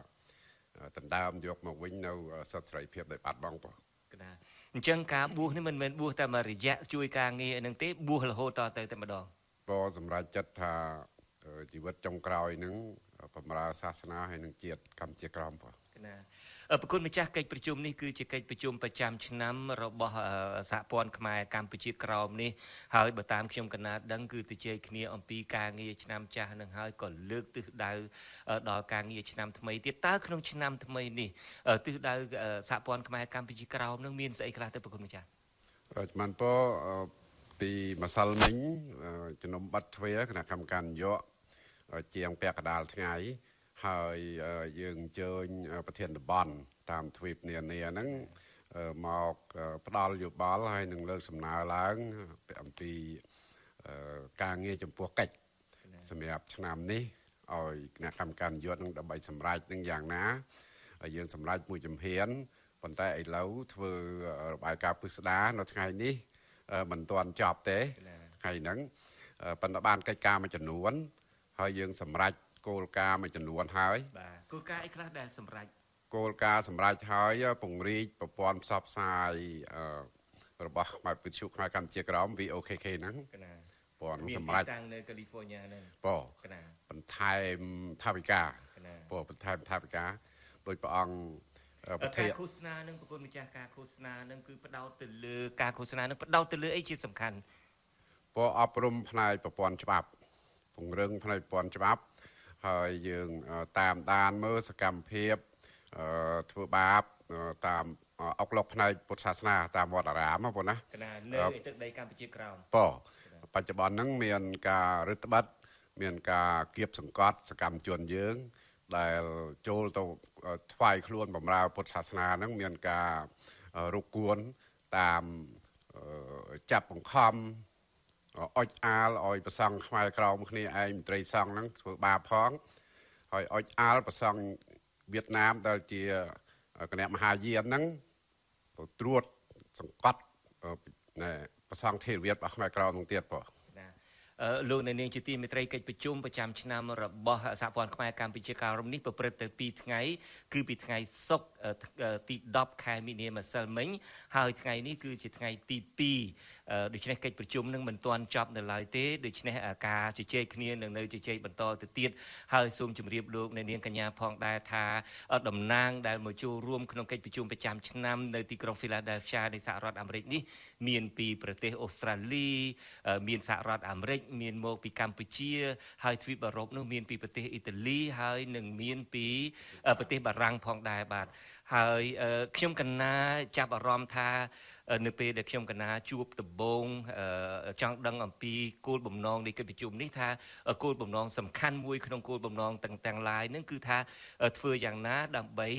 ដណ្ដើមយកមកវិញនៅសិទ្ធិសេរីភាពដែលបាត់បង់បងណាអញ្ចឹងការបួសនេះមិនមែនបួសតែមួយរយៈជួយការងារនឹងទេបួសរហូតតទៅតែម្ដង ក៏សម្រេចចិត្តថាជីវិតចុងក្រោយនឹងបម្រើសាសនាហើយនឹងជាតិកម្ពុជាក្រមបងណាប្រគុណម្ចាស់កិច្ចប្រជុំនេះគឺជាកិច្ចប្រជុំប្រចាំឆ្នាំរបស់សហព័ន្ធខ្មែរកម្ពុជាក្រោមនេះហើយបើតាមខ្ញុំកណាដឹងគឺទៅជែកគ្នាអំពីការងារឆ្នាំចាស់នឹងហើយក៏លើកទិសដៅដល់ការងារឆ្នាំថ្មីទៀតតើក្នុងឆ្នាំថ្មីនេះទិសដៅសហព័ន្ធខ្មែរកម្ពុជាក្រោមនឹងមានស្អីខ្លះទៅប្រគុណម្ចាស់រាជមន្ត្រី ពីម្សិលមិញជំនុំបាត់ទ្វាគណៈកម្មការនយោបាយជាងពាក់កដាលថ្ងៃហើយយើងអញ្ជើញប្រធានតំបន់តាមទ្វីបនានាហ្នឹងមកផ្ដល់យោបល់ហើយនឹងលើកសំណើឡើងអំពីការងារចំពោះកិច្ចសម្រាប់ឆ្នាំនេះឲ្យគណៈកម្មការនយោបាយនឹងដើម្បីសម្រេចនឹងយ៉ាងណាហើយយើងសម្រេចមួយជំហានប៉ុន្តែឥឡូវធ្វើរបាយការណ៍ពិស្ដារនៅថ្ងៃនេះ មិនទាន់ចប់ទេហើយហ្នឹងប៉ុន្តែបានកិច្ចការមួយចំនួន ហើយយើងសម្រេចគោលការណ៍មួយចំនួនហើយបាទគោលការណ៍អីខ្លះដែលសម្រេចគោលការណ៍សម្រេចហើយពង្រីកប្រព័ន្ធផ្សព្វផ្សាយរបស់ខ្មែរវិទ្យុខ្មែរកម្ពុជាក្រម VOKK ហ្នឹងណាព័ន្ធសម្រាប់តាំងនៅ California ហ្នឹងបងណាបន្ថែមថាវិការបងបន្ថែមថាវិការដោយព្រះអង្គ ប្រធានការឃោសនានឹងប្រគុណម្ចាស់ការឃោសនានឹងគឺផ្ដោតទៅលើការឃោសនានឹងផ្ដោតទៅលើអីជាសំខាន់ពអប់រំផ្នែកប្រព័ន្ធច្បាប់ ពង្រឹងផ្នែកប្រព័ន្ធច្បាប់ហើយយើងតាមដានមើលសកម្មភាពធ្វើបាបតាមអុកលុកផ្នែកពុទ្ធសាសនាតាមវត្តអារាមបងណាកណានៅឯទឹកដីកម្ពុជាក្រោមបងបច្ចុប្បន្នហ្នឹងមានការរឹតបន្តឹងមានការគៀបសង្កត់សកម្មជនយើងដែលចូលទៅ ថ្វាយខ្លួនបម្រើពុទ្ធសាសនាហ្នឹងមានការរុកគួនតាមចាប់បង្ខំអុចអាលឲ្យប្រសង់ខ្មែរក្រមគ្នាឯងមន្ត្រីសង្ឃហ្នឹងធ្វើបាបផងហើយអុចអាលប្រសង់វៀតណាមដែលជាគណៈមហាយានហ្នឹងទៅត្រួតសង្កត់ប្រសង់ថេរវាទរបស់ខ្មែរក្រមនឹងទៀតបង លោកនៅនាងជាទីមេត្រីកិច្ចប្រជុំប្រចាំឆ្នាំរបស់សហព័ន្ធខ្មែរកម្ពុជាកាលរំនេះប្រព្រឹត្តទៅ2ថ្ងៃ គឺពីថ្ងៃសុក្រទី10ខែមីនាម្សិលមិញហើយថ្ងៃនេះគឺជាថ្ងៃទី2 ដូច្នេះកិច្ចប្រជុំនឹងមិនទាន់ចប់នៅឡើយទេដូច្នេះការជជែកគ្នានឹងនៅជជែកបន្តទៅទៀតហើយសូមជម្រាបលោកនៅនាងកញ្ញាផងដែរថាតំណាងដែលមកចូលរួមក្នុងកិច្ចប្រជុំប្រចាំឆ្នាំនៅទីក្រុង Philadelphia នៃសហរដ្ឋអាមេរិកនេះមានពីប្រទេសអូស្ត្រាលីមានសហរដ្ឋអាមេរិកមានមកពីកម្ពុជា ហើយទ្វីបអឺរ៉ុបនោះមានពីប្រទេសអ៊ីតាលីហើយនឹងមានពីប្រទេសបារាំងផងដែរបាទហើយខ្ញុំកណាចាប់អារម្មណ៍ថា នៅពេលដែលខ្ញុំកណាជួបដំបងចង់ដឹងអំពីគោលបំណងនៃកិច្ចប្រជុំនេះថាគោលបំណងសំខាន់មួយក្នុងគោលបំណងទាំងទាំងឡាយនឹងគឺថាធ្វើយ៉ាងណាដើម្បី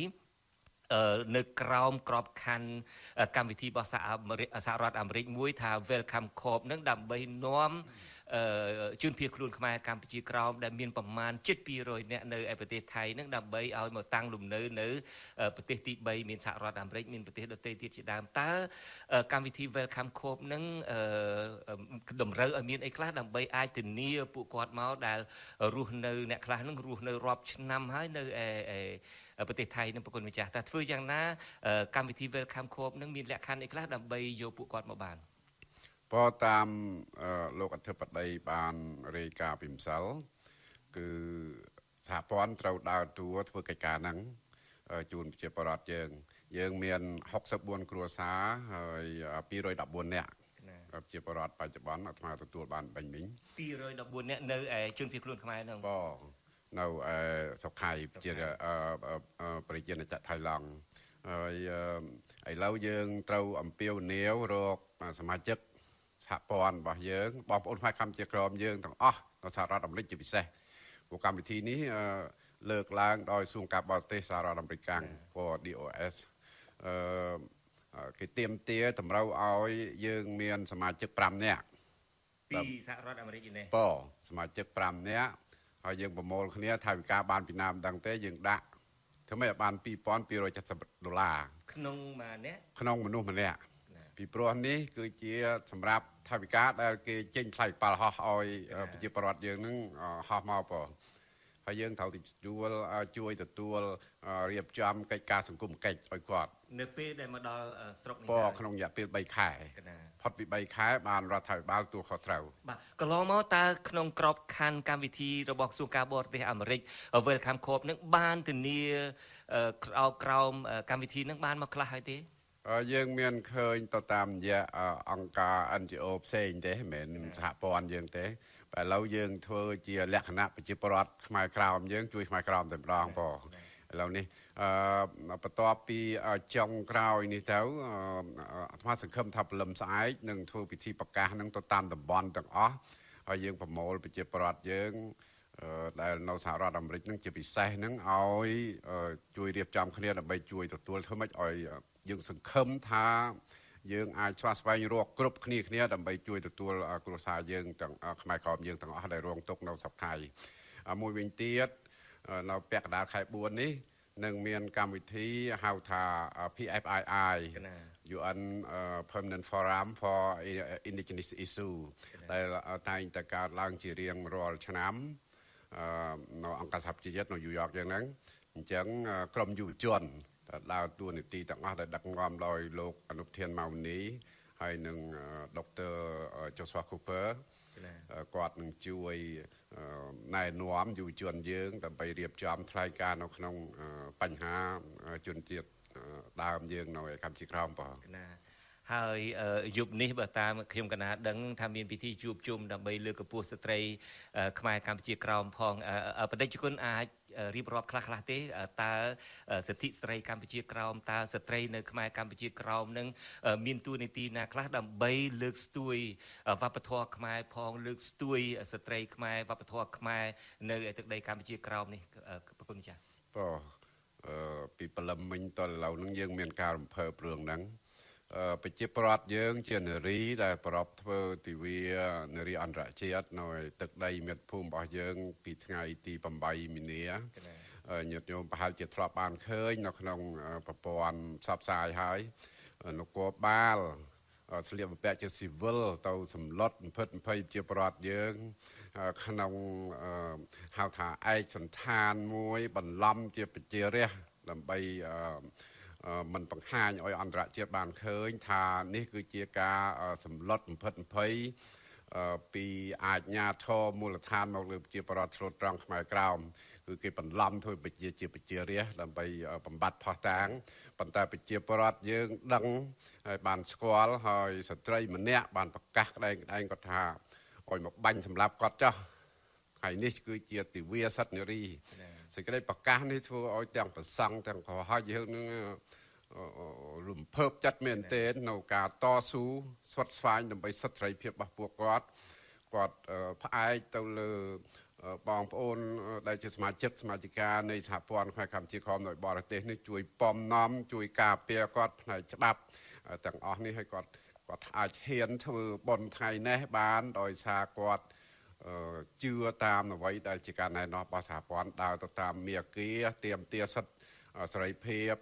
នៅក្រោមក្របខ័ណ្ឌកម្មវិធីរបស់សហរដ្ឋអាមេរិកមួយថា Welcome Corp នឹងដើម្បីនាំ ជនភៀសខ្លួនខ្មែរកម្ពុជាក្រោមដែលមានប្រមាណជិត200នាក់នៅឯប្រទេសថៃនឹងដើម្បីឲ្យមកតាំងលំនៅនៅប្រទេសទី3មានសហរដ្ឋអាមេរិកមានប្រទេសដទៃទៀតជាដើមតើកម្មវិធី Welcome Corp នឹងតម្រូវឲ្យមានអីខ្លះដើម្បីអាចធានាពួកគាត់មកដែលរស់នៅអ្នកខ្លះនឹងរស់នៅរាប់ឆ្នាំហើយនៅឯប្រទេសថៃនឹងប្រគុណម្ចាស់តើធ្វើយ៉ាងណាកម្មវិធី Welcome Corp នឹងមានលក្ខខណ្ឌអីខ្លះដើម្បីយកពួកគាត់មកបាន ព្រោះតាមលោកអធិបតីបានរាយការណ៍ពីម្សិលគឺសហព័ន្ធត្រូវដើរតួធ្វើកិច្ចការហ្នឹងជូនប្រជាពលរដ្ឋយើង យើងមាន64គ្រួសារហើយ214នាក់ប្រជាពលរដ្ឋបច្ចុប្បន្នអាត្មាទទួលបានបាញ់មិញ214នាក់នៅឯជនភៀសខ្លួនខ្មែរហ្នឹងបងនៅឯសុខៃជាប្រជាណាចក្រថៃឡង់ហើយឥឡូវយើងត្រូវអំពាវនាវរកសមាជិក សហព័ន្ធរបស់យើងបងប្អូនខ្មែរកម្ពុជាក្រមយើងទាំងអស់នៅសហរដ្ឋអាមេរិកជាពិសេសព្រោះកម្មវិធីនេះលើកឡើងដោយសួងការបរទេសសហរដ្ឋអាមេរិកកាំងពណ៌ DOS អឺគេទៀមទាតម្រូវឲ្យយើងមានសមាជិក5នាក់ពីសហរដ្ឋអាមេរិកនេះបងសមាជិក5នាក់ហើយយើងប្រមូលគ្នាថវិកាបានពីណាមិនដឹងទេយើងដាក់ធ្វើម៉េចឲ្យបាន2270ដុល្លារក្នុងម្នាក់ក្នុងមនុស្សម្នាក់ ពីព្រោះនេះ គឺជា សម្រាប់ថវិកាដែលគេចេញថ្លៃប៉ាល់ហោះឲ្យប្រជាពលរដ្ឋយើងនឹងហោះមកបងហើយយើងត្រូវទទួលជួយទទួលរៀបចំកិច្ចការសង្គមកិច្ចឲ្យគាត់នៅពេលដែលមកដល់ស្រុកនេះបងក្នុងរយៈពេល3ខែផុតពី3ខែបានរដ្ឋាភិបាលទួលខុសត្រូវបាទកន្លងមកតើក្នុងក្របខ័ណ្ឌកម្មវិធីរបស់ក្រសួងការបរទេសអាមេរិក Welcome Corp នឹងបានធានាក្រោមកម្មវិធីនឹងបានមកខ្លះហើយទេ យើងមានឃើញទៅតាមរយៈអង្គការ NGO ផ្សេងទេមិនមែនសហព័ន្ធយើងទេតែឥឡូវយើងធ្វើជាលក្ខណៈប្រជាពលរដ្ឋខ្មែរក្រោមយើងជួយខ្មែរក្រោមតែម្ដងបងឥឡូវនេះអឺបន្ទាប់ពីចុងក្រោយនេះទៅអាត្មាសង្ឃឹមថាព្រលឹមស្អែកនឹងធ្វើពិធីប្រកាសនឹងទៅតាមតំបន់ទាំងអស់ហើយយើងប្រមូលប្រជាពលរដ្ឋយើងដែលនៅសហរដ្ឋអាមេរិកនឹងជាពិសេសនឹងឲ្យជួយរៀបចំគ្នាដើម្បីជួយទទួលធ្វើម៉េចឲ្យ យើងសង្ឃឹមថាយើងអាចឆ្លាស់ស្វែងរកគ្រប់គ្នាគ្នាដើម្បីជួយទទួលគ្រួសារយើងទាំងខ្មែរក្រមយើងទាំងអស់ដែលរងទុក្ខនៅស្រុកថៃមួយវិញទៀតនៅពាក់កណ្ដាលខែ4នេះនឹងមានកម្មវិធីហៅថា PFII UN Permanent Forum for Indigenous Issue ដែលតែងតែកើតឡើងជារៀងរាល់ឆ្នាំនៅអង្គការសហប្រជាជាតិនៅញូវយ៉កយ៉ាងហ្នឹងអញ្ចឹងក្រមយុវជន ដើរតួនាទីទាំងអស់ដែលដឹកនាំដោយលោកអនុធានម៉ៅនីហើយនឹងដុកទ័រ Joshua Cooper គាត់នឹងជួយណែនាំយុវជនយើង ដើម្បីរៀបចំថ្លែងការណ៍នៅក្នុងបញ្ហាជនជាតិដើមយើងនៅកម្ពុជាក្រោមបងណា ហហើយយប់នេះបើតាមខ្ញុំកណាដឹងថាមានពិធីជួបជុំដើម្បីលើកកម្ពស់ស្ត្រី ខ្មែរកម្ពុជាក្រោមផងបដិជនអាចរៀបរាប់ខ្លះខ្លះទេតើសិទ្ធិស្ត្រីកម្ពុជាក្រោមតើស្ត្រីនៅខ្មែរកម្ពុជាក្រោមនឹងមានទួនាទីណាខ្លះដើម្បីលើកស្ទួយវប្បធម៌ខ្មែរផងលើកស្ទួយស្ត្រីខ្មែរវប្បធម៌ខ្មែរនៅទឹកដីកម្ពុជាក្រោមនេះប្រគុណចា៎បាទអឺពីព្រលឹមមិញតឥឡូវនឹងយើងមានការរំភើបរឿងហ្នឹង ប្រជាប្រដ្ឋយើងជានារីដែលប្រពធ្វើទិវានារីអន្តរជាតិនៅទឹកដីមាតុភូមិរបស់យើង ពីថ្ងៃទី8មីនាញាតិញោមប្រហែលជាធ្លាប់បានឃើញនៅក្នុងប្រព័ន្ធផ្សព្វផ្សាយហើយនគរបាលស្លៀកបំពាក់ជាស៊ីវិលទៅសម្លុតបំផិតបំភ័យជាប្រដ្ឋយើងក្នុងហៅថាឯកសន្តានមួយ បន្លំជាប្រជារាស្ត្រដើម្បី មិនបង្ហាញឲ្យអន្តរជាតិបានឃើញ ថានេះគឺជាការសម្លុតបំផិតបំភ័យពីអាជ្ញាធរមូលដ្ឋានមកលើប្រជាប្រដ្ឋឆ្លូតត្រង់ខ្មែរក្រោមគឺគេបន្លំធ្វើប្រជាជាប្រជារាស្ត្រដើម្បីបំបត្តិផោះតាងប៉ុន្តែប្រជាប្រដ្ឋយើងដឹងហើយបានស្គាល់ហើយស្ត្រីម្នាក់បានប្រកាសក្តែងក្តែងគាត់ថាឲ្យមកបាញ់សម្លាប់គាត់ចោះថ្ងៃនេះគឺជាទិវាសត្វនារីសេចក្តីប្រកាសនេះធ្វើឲ្យទាំងប្រសង់ទាំងកោហោចយើងនឹង រំភើបចិត្តមែនទែននៅការតស៊ូស្វិតស្វាញដើម្បីសិទ្ធិសេរីភាពរបស់ពួកគាត់គាត់ផ្អែកទៅលើបងប្អូនដែលជាសមាជិកសមាជិកានៃសហព័ន្ធខ្មែរកម្ពុជាក្រមនៅបរទេសនេះជួយពំនាំជួយការពារគាត់ផ្នែកច្បាប់ទាំងអស់នេះឲ្យគាត់គាត់អាចហ៊ានធ្វើបន់ថ្ងៃនេះបានដោយសារគាត់ជឿតាមអ្វីដែលជាការណែនាំរបស់សហព័ន្ធដើរទៅតាមមាគ៌ាទៀមទាសិទ្ធិសេរីភាព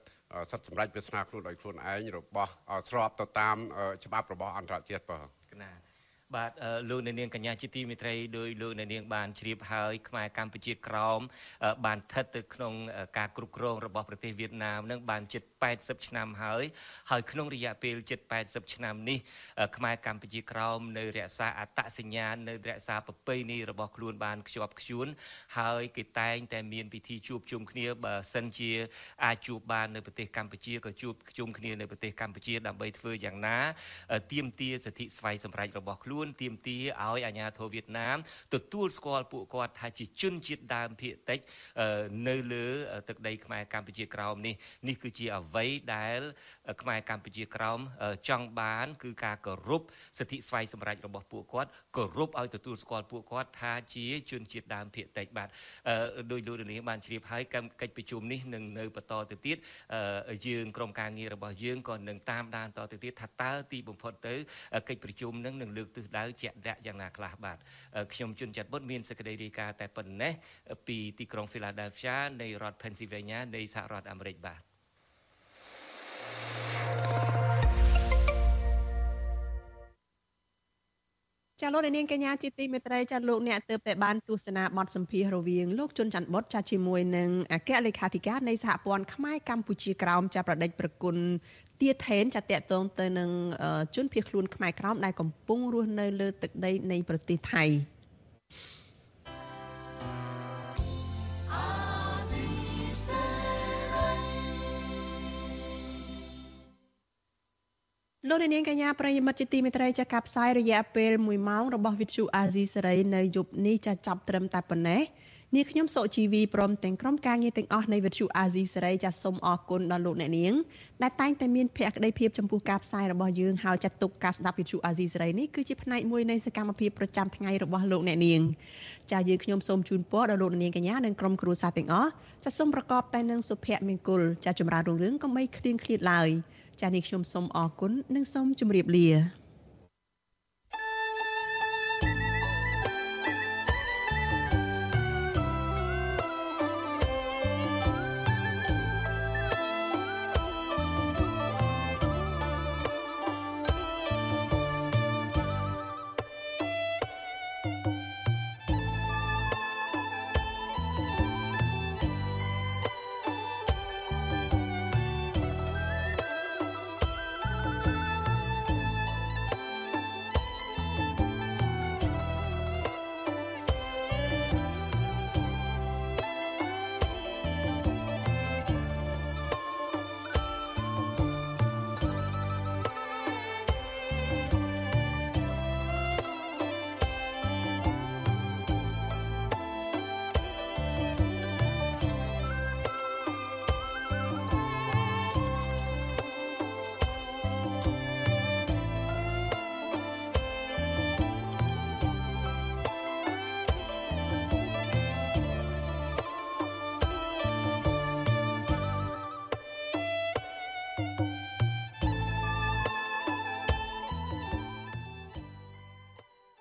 សិទ្ធិសម្រេចវាសនាខ្លួនដោយខ្លួនឯងរបស់ស្របទៅតាមច្បាប់របស់អន្តរជាតិបាទណាបាទលោកអ្នកនាងកញ្ញាជាទីមេត្រីដោយលោកអ្នកនាងបានជ្រាបហើយខ្មែរកម្ពុជាក្រោមបានស្ថិតទៅក្នុងការគ្រប់គ្រងរបស់ប្រទេសវៀតណាមនឹងបានជិត80ឆ្នាំហើយហើយក្នុងរយៈពេលជិត80ឆ្នាំនេះខ្មែរកម្ពុជាក្រោមនៅរក្សាអត្តសញ្ញាណនៅរក្សាប្រពៃណីរបស់ខ្លួនបានខ្ជាប់ខ្ជួនហើយគេតែងតែមានពិធីជួបជុំគ្នាបើសិនជាអាចជួបបាននៅប្រទេសកម្ពុជាក៏ជួបជុំគ្នានៅប្រទេសកម្ពុជាដើម្បីធ្វើយ៉ាងណាទាមទារសិទ្ធិស្វ័យសម្រេចរបស់ខ្លួនទាមទារឲ្យអាជ្ញាធរវៀតណាមទទួលស្គាល់ពួកគាត់ថាជាជនជាតិដើមភាគតិចនៅលើទឹកដីខ្មែរកម្ពុជាក្រោមនេះនេះគឺជាអ្វីដែល ខ្មែរកម្ពុជាក្រោមចង់បាន គឺការគោរពសិទ្ធិស្វ័យសម្រេចរបស់ពួកគាត់គោរពឲ្យទទួលស្គាល់ពួកគាត់ថាជាជនជាតិដើមភាគតិចបាទដោយលោកលានបានជ្រាបហើយកិច្ចប្រជុំនេះនឹងនៅបន្តទៅទៀតយើងក្រុមការងាររបស់យើងក៏នឹងតាមដានតទៅទៀតថាតើទីបំផុតទៅកិច្ចប្រជុំនឹងនឹងលើកទិសដៅជាក់លាក់យ៉ាងណាខ្លះបាទខ្ញុំជួនចាត់បុតមានសេចក្តីរាយការណ៍តែប៉ុណ្ណេះពីទីក្រុង Philadelphia នៃរដ្ឋ Pennsylvania នៃសហរដ្ឋអាមេរិកបាទ ចាលោកនាងកញ្ញាជាទីមេត្រីចាលោកអ្នកទើបតែបានទស្សនាបទសម្ភាសន៍រវាងលោកជុនច័ន្ទបុតចាជាមួយនឹងអគ្គលេខាធិការនៃសហព័ន្ធខ្មែរកម្ពុជាក្រោមចាប្រដេចប្រគុណទាថេនចាតកតងទៅនឹងជនភៀសខ្លួនខ្មែរក្រោមដែលកំពុងរស់នៅលើទឹកដីនៃប្រទេសថៃ លោកនាងកញ្ញាប្រិយមិត្តជាទីមេត្រីចាកកាប់ផ្សាយរយៈពេល1ម៉ោងរបស់វិទ្យុអាស៊ីសេរីនៅយប់នេះចាចាប់ត្រឹមតែប៉ុណ្ណេះនាងខ្ញុំសុជីវីព្រមទាំងក្រុមការងារទាំងអស់នៃវិទ្យុអាស៊ីសេរីចាសសូមអរគុណដល់លោកអ្នកនាងដែលតែងតែមានភក្ដីភាពចំពោះការផ្សាយរបស់យើងហើយចាត់ទុកការស្ដាប់វិទ្យុអាស៊ីសេរីនេះគឺជាផ្នែកមួយនៃសកម្មភាពប្រចាំថ្ងៃរបស់លោកអ្នកនាងចាសយើងខ្ញុំសូមជូនពរដល់លោកអ្នកនាងកញ្ញានិងក្រុមគ្រួសារទាំងអស់ចាសសូមប្រកបតែនឹងសុភមង្គលចាសចម្រើនរុងរឿងកុំបីឃ្លៀងឃ្លាតឡើយ ចាសនេះខ្ញុំសូមអរគុណនិងសូមជម្រាបលា